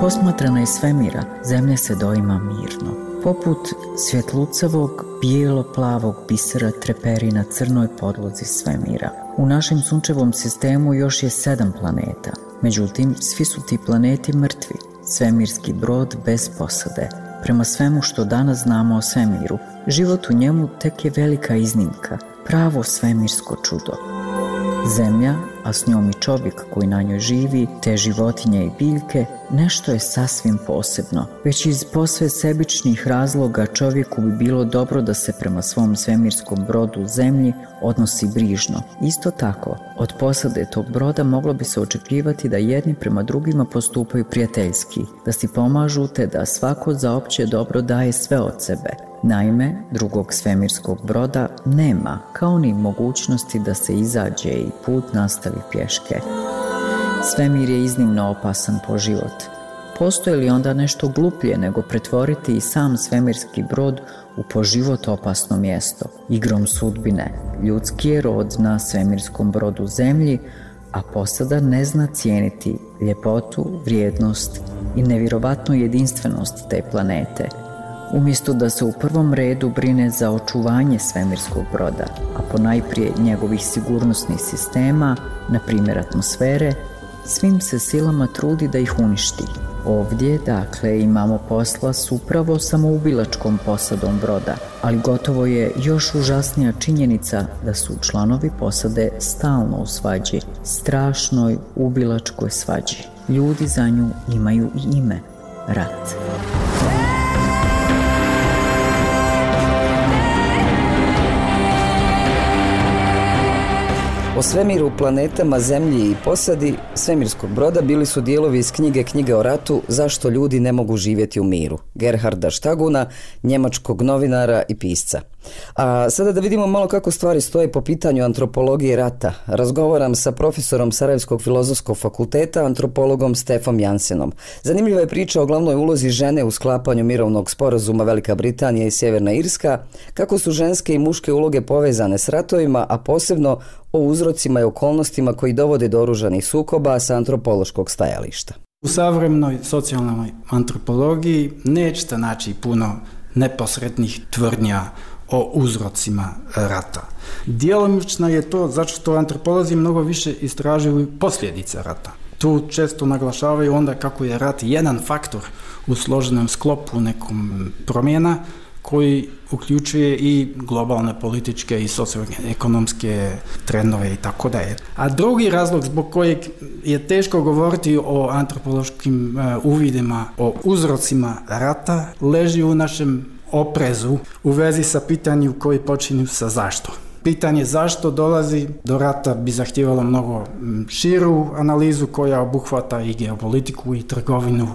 Posmatrana iz svemira, zemlja se doima mirno. Poput svjetlucavog, bijelo-plavog bisera treperi na crnoj podlozi svemira. U našem sunčevom sistemu još je sedam planeta. Međutim, svi su ti planeti mrtvi. Svemirski brod bez posade. Prema svemu što danas znamo o svemiru, život u njemu tek je velika iznimka, pravo svemirsko čudo. Zemlja, a s njom i čovjek koji na njoj živi, te životinje i biljke, nešto je sasvim posebno. Već iz posve sebičnih razloga čovjeku bi bilo dobro da se prema svom svemirskom brodu zemlji odnosi brižno. Isto tako, od posade tog broda moglo bi se očekivati da jedni prema drugima postupaju prijateljski, da si pomažu te da svako za opće dobro daje sve od sebe. Naime, drugog svemirskog broda nema, kao ni mogućnosti da se izađe i put nastavi pješke. Svemir je iznimno opasan po život. Postoji li onda nešto gluplje nego pretvoriti i sam svemirski brod u po život opasno mjesto? Igrom sudbine, ljudski je rod na svemirskom brodu zemlji, a posada ne zna cijeniti ljepotu, vrijednost i nevjerovatnu jedinstvenost te planete – umjesto da se u prvom redu brine za očuvanje svemirskog broda, a ponajprije njegovih sigurnosnih sistema, na primjer atmosfere, svim se silama trudi da ih uništi. Ovdje, dakle, imamo posla s upravo samoubilačkom posadom broda, ali gotovo je još užasnija činjenica da su članovi posade stalno u svađi, strašnoj ubilačkoj svađi. Ljudi za nju imaju i ime, rat. O svemiru, planetama, zemlji i posadi svemirskog broda bili su dijelovi iz knjige Knjige o ratu Zašto ljudi ne mogu živjeti u miru Gerharda Štaguna, njemačkog novinara i pisca. A sada da vidimo malo kako stvari stoje po pitanju antropologije rata. Razgovaram sa profesorom Sarajevskog filozofskog fakulteta, antropologom Stefom Jansenom. Zanimljiva je priča o glavnoj ulozi žene u sklapanju mirovnog sporazuma Velika Britanija i Sjeverna Irska, kako su ženske i muške uloge povezane s ratovima, a posebno o uzrocima i okolnostima koji dovode do oružanih sukoba sa antropološkog stajališta. U savremenoj socijalnoj antropologiji nećete naći puno neposrednih tvrdnja o uzrocima rata. Djelomično je to zato što antropolozi mnogo više istražuju posljedice rata. Tu često naglašavaju onda kako je rat jedan faktor u složenom sklopu nekom promjena koji uključuje i globalne političke i socioekonomske trendove i tako dalje. A drugi razlog zbog kojeg je teško govoriti o antropološkim e, uvidima, o uzrocima rata, leži u našem oprezu u vezi sa pitanjem koji počinju sa zašto. Pitanje zašto dolazi do rata bi zahtjevalo mnogo širu analizu koja obuhvata i geopolitiku i trgovinu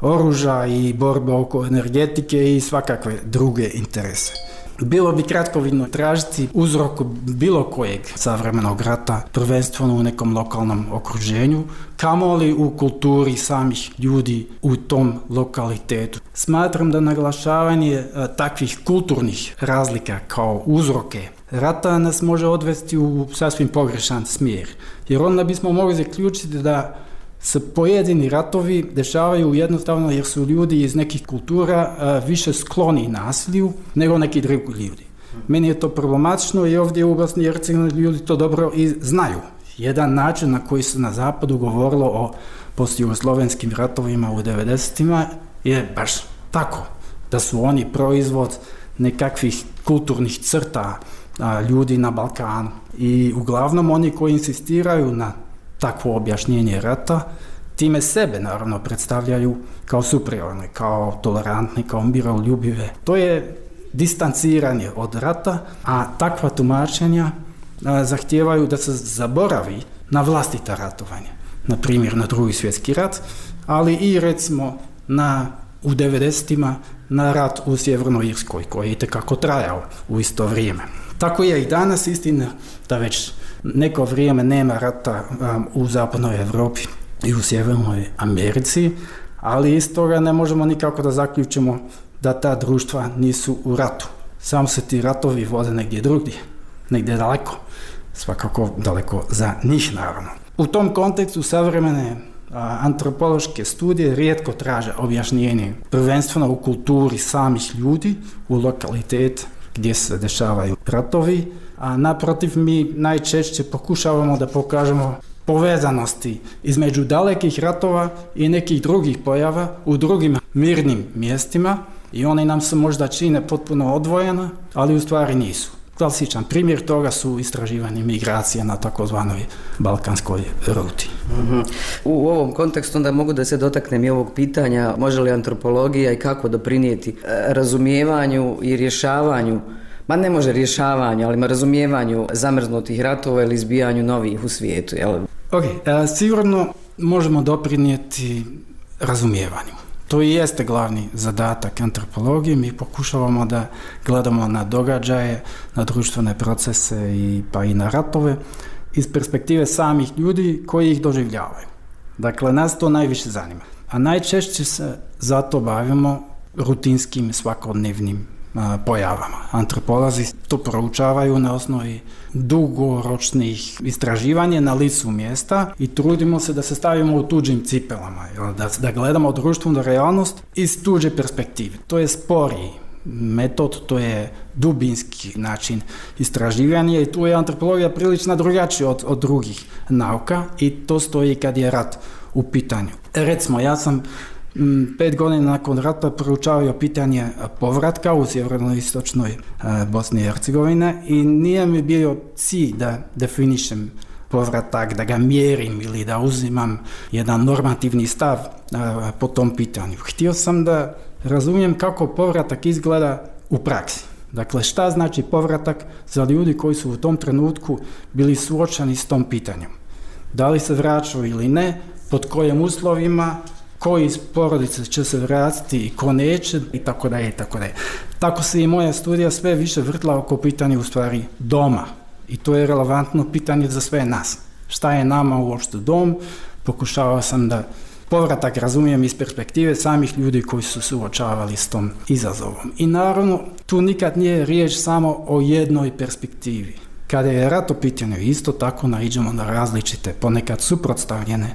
oruža i borbe oko energetike i svakakve druge interese. Bilo bi kratkovidno tražiti uzrok bilo kojeg savremenog rata, prvenstveno u nekom lokalnom okruženju, kamoli u kulturi samih ljudi u tom lokalitetu. Smatram da naglašavanje e, takvih kulturnih razlika kao uzroke rata nas može odvesti u sasvim pogrešan smjer. Jer onda bismo mogli zaključiti da se pojedini ratovi dešavaju jednostavno jer su ljudi iz nekih kultura više skloni nasilju nego neki drugi ljudi. Meni je to problematično i ovdje u Bosni i ljudi to dobro i znaju. Jedan način na koji se na zapadu govorilo o postjugoslovenskim ratovima u 90 je baš tako. Da su oni proizvod nekakvih kulturnih crta ljudi na Balkanu. I uglavnom oni koji insistiraju na takvo objašnjenje rata, time sebe naravno predstavljaju kao superiorne, kao tolerantne, kao miroljubive. To je distanciranje od rata, a takva tumačenja zahtijevaju da se zaboravi na vlastita ratovanja. Na primjer na drugi svjetski rat, ali i recimo na u 90 na rat u Sjevernoj Irskoj koji je itekako trajao u isto vrijeme. Tako je i danas istina da već neko vrijeme nema rata um, u zapadnoj Europi i u sjevernoj Americi, ali iz toga ne možemo nikako da zaključimo da ta društva nisu u ratu. Samo se ti ratovi vode negdje drugdje, negdje daleko, svakako daleko za njih naravno. U tom kontekstu savremene antropološke studije rijetko traže objašnjenje prvenstveno u kulturi samih ljudi, u lokalitet gdje se dešavaju ratovi, a naprotiv mi najčešće pokušavamo da pokažemo povezanosti između dalekih ratova i nekih drugih pojava u drugim mirnim mjestima i oni nam se možda čine potpuno odvojena, ali u stvari nisu. Klasičan primjer toga su istraživanje migracija na takozvanoj balkanskoj ruti. Mhm. U ovom kontekstu onda mogu da se dotaknem i ovog pitanja može li antropologija i kako doprinijeti e, razumijevanju i rješavanju ma ne može rješavanju, ali razumijevanju zamrznutih ratova ili izbijanju novih u svijetu. Jel? Ok, e, sigurno možemo doprinijeti razumijevanju. To i jeste glavni zadatak antropologije. Mi pokušavamo da gledamo na događaje, na društvene procese i pa i na ratove iz perspektive samih ljudi koji ih doživljavaju. Dakle, nas to najviše zanima. A najčešće se zato bavimo rutinskim svakodnevnim pojavama. Antropolozi to proučavaju na osnovi dugoročnih istraživanja na licu mjesta i trudimo se da se stavimo u tuđim cipelama, da, da gledamo društvenu realnost iz tuđe perspektive. To je sporiji metod, to je dubinski način istraživanja i tu je antropologija prilično drugačija od, od drugih nauka i to stoji kad je rat u pitanju. Recimo, ja sam pet godina nakon rata proučavaju pitanje povratka u sjeverno-istočnoj e, Bosni i Hercegovine i nije mi bio cilj da definišem povratak, da ga mjerim ili da uzimam jedan normativni stav e, po tom pitanju. Htio sam da razumijem kako povratak izgleda u praksi. Dakle, šta znači povratak za ljudi koji su u tom trenutku bili suočeni s tom pitanjem? Da li se vraćaju ili ne, pod kojim uslovima, koji iz porodice će se vratiti i ko neće i tako dalje i tako dalje. Tako se i moja studija sve više vrtla oko pitanja u stvari doma i to je relevantno pitanje za sve nas. Šta je nama uopšte dom? Pokušavao sam da povratak razumijem iz perspektive samih ljudi koji su suočavali s tom izazovom. I naravno, tu nikad nije riječ samo o jednoj perspektivi. Kada je rat u pitanju, isto tako naiđemo na različite, ponekad suprotstavljene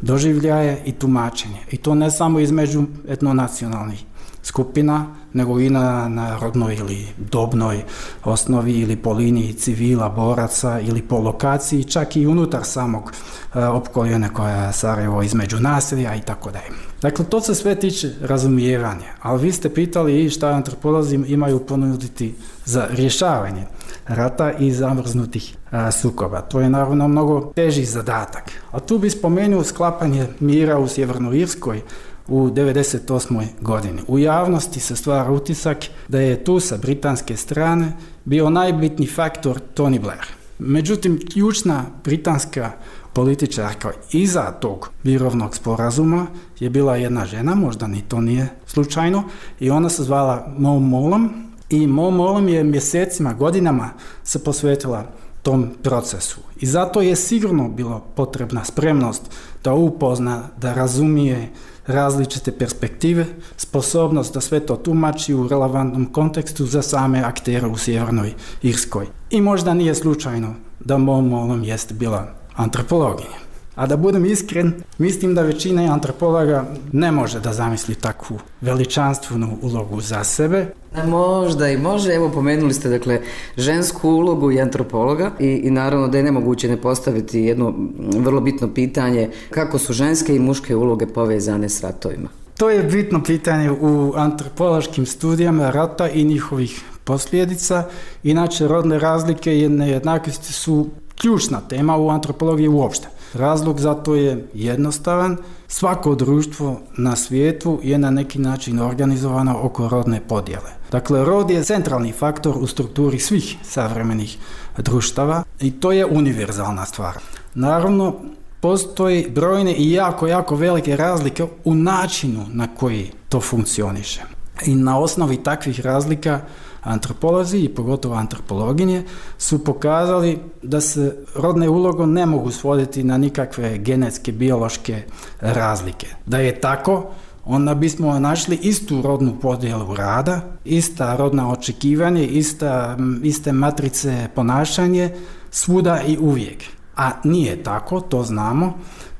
doživljaje i tumačenje. I to ne samo između etnonacionalnih skupina, nego i na, na rodnoj ili dobnoj osnovi ili po liniji civila, boraca ili po lokaciji, čak i unutar samog e, opkoljene koja je Sarajevo između naselja i tako dalje. Dakle, to se sve tiče razumijevanja, ali vi ste pitali šta antropolozi imaju ponuditi za rješavanje rata i zamrznutih a, sukoba. To je naravno mnogo teži zadatak. A tu bi spomenuo sklapanje mira u Sjevernoj Irskoj u 98. godini. U javnosti se stvara utisak da je tu sa britanske strane bio najbitni faktor Tony Blair. Međutim, ključna britanska političarka iza tog mirovnog sporazuma je bila jedna žena, možda ni to nije slučajno, i ona se zvala Mo Molom i Mo Molom je mjesecima, godinama se posvetila tom procesu. I zato je sigurno bilo potrebna spremnost da upozna, da razumije različite perspektive, sposobnost da sve to tumači u relevantnom kontekstu za same aktere u Sjevernoj Irskoj. I možda nije slučajno da Mo Molom jeste bila antropologinja. A da budem iskren, mislim da većina antropologa ne može da zamisli takvu veličanstvenu ulogu za sebe. Možda i može, evo pomenuli ste dakle žensku ulogu i antropologa i, i naravno da je nemoguće ne postaviti jedno vrlo bitno pitanje kako su ženske i muške uloge povezane s ratovima. To je bitno pitanje u antropološkim studijama rata i njihovih posljedica. Inače, rodne razlike i nejednakosti su ključna tema u antropologiji uopšte. Razlog za to je jednostavan. Svako društvo na svijetu je na neki način organizovano oko rodne podjele. Dakle, rod je centralni faktor u strukturi svih savremenih društava i to je univerzalna stvar. Naravno, postoji brojne i jako, jako velike razlike u načinu na koji to funkcioniše. I na osnovi takvih razlika antropolozi i pogotovo antropologinje su pokazali da se rodne ulogo ne mogu svoditi na nikakve genetske, biološke razlike. Da je tako, onda bismo našli istu rodnu podjelu rada, ista rodna očekivanje, ista, iste matrice ponašanje, svuda i uvijek. A nije tako, to znamo,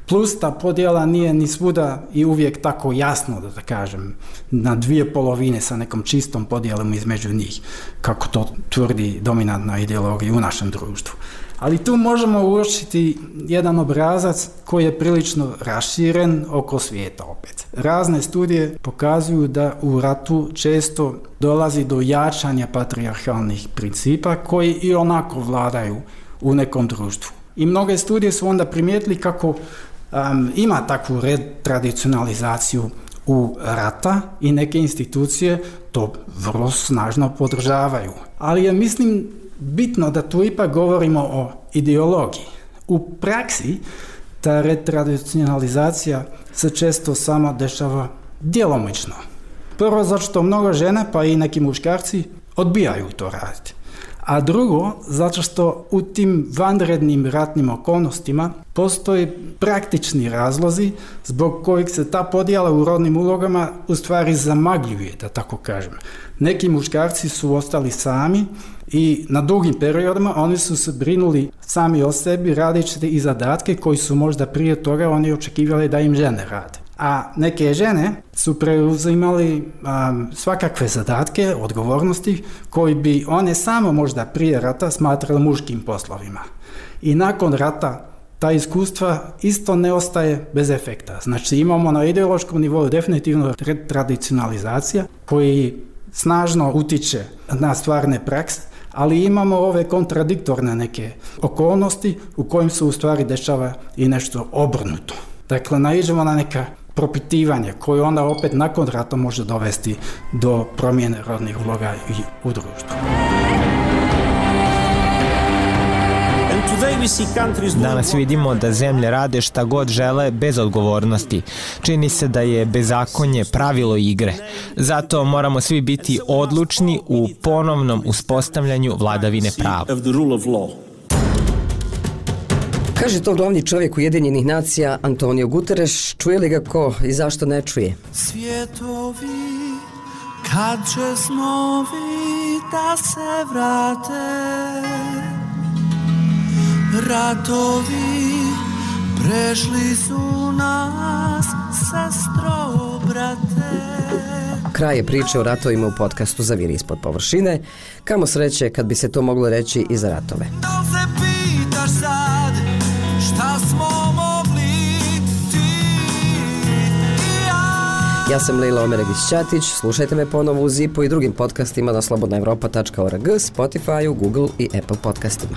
Plus ta podjela nije ni svuda i uvijek tako jasno, da, da kažem, na dvije polovine sa nekom čistom podjelom između njih, kako to tvrdi dominantna ideologija u našem društvu. Ali tu možemo uočiti jedan obrazac koji je prilično raširen oko svijeta opet. Razne studije pokazuju da u ratu često dolazi do jačanja patrijarhalnih principa koji i onako vladaju u nekom društvu. I mnoge studije su onda primijetili kako um, ima takvu red tradicionalizaciju u rata i neke institucije to vrlo snažno podržavaju. Ali je mislim bitno da tu ipak govorimo o ideologiji. U praksi ta retradicionalizacija se često samo dešava djelomično. Prvo zato što mnogo žena pa i neki muškarci odbijaju to raditi. A drugo, zato što u tim vanrednim ratnim okolnostima postoji praktični razlozi zbog kojih se ta podjela u rodnim ulogama u stvari zamagljuje, da tako kažem. Neki muškarci su ostali sami i na dugim periodima oni su se brinuli sami o sebi radići i zadatke koji su možda prije toga oni očekivali da im žene rade a neke žene su preuzimali um, svakakve zadatke, odgovornosti koji bi one samo možda prije rata smatrali muškim poslovima. I nakon rata ta iskustva isto ne ostaje bez efekta. Znači imamo na ideološkom nivou definitivno tradicionalizacija koji snažno utiče na stvarne prakse, ali imamo ove kontradiktorne neke okolnosti u kojim se u stvari dešava i nešto obrnuto. Dakle, naiđemo na neka propitivanje koje onda opet nakon rata može dovesti do promjene rodnih uloga i u društvu. Danas vidimo da zemlje rade šta god žele bez odgovornosti. Čini se da je bezakonje pravilo igre. Zato moramo svi biti odlučni u ponovnom uspostavljanju vladavine prava. Kaže to glavni čovjek Ujedinjenih nacija Antonio Guterres, čuje li ga ko i zašto ne čuje? Svjetovi, kad će snovi da se vrate, ratovi prešli su nas, sestro, brate. Kraj je priče o ratovima u podcastu Zaviri ispod površine. Kamo sreće kad bi se to moglo reći i za ratove. Da se pitaš ja sam Leila Omeregić-Ćatić, slušajte me ponovo u Zipu i drugim podcastima na slobodnaevropa.org, Spotify, Google i Apple podcastima.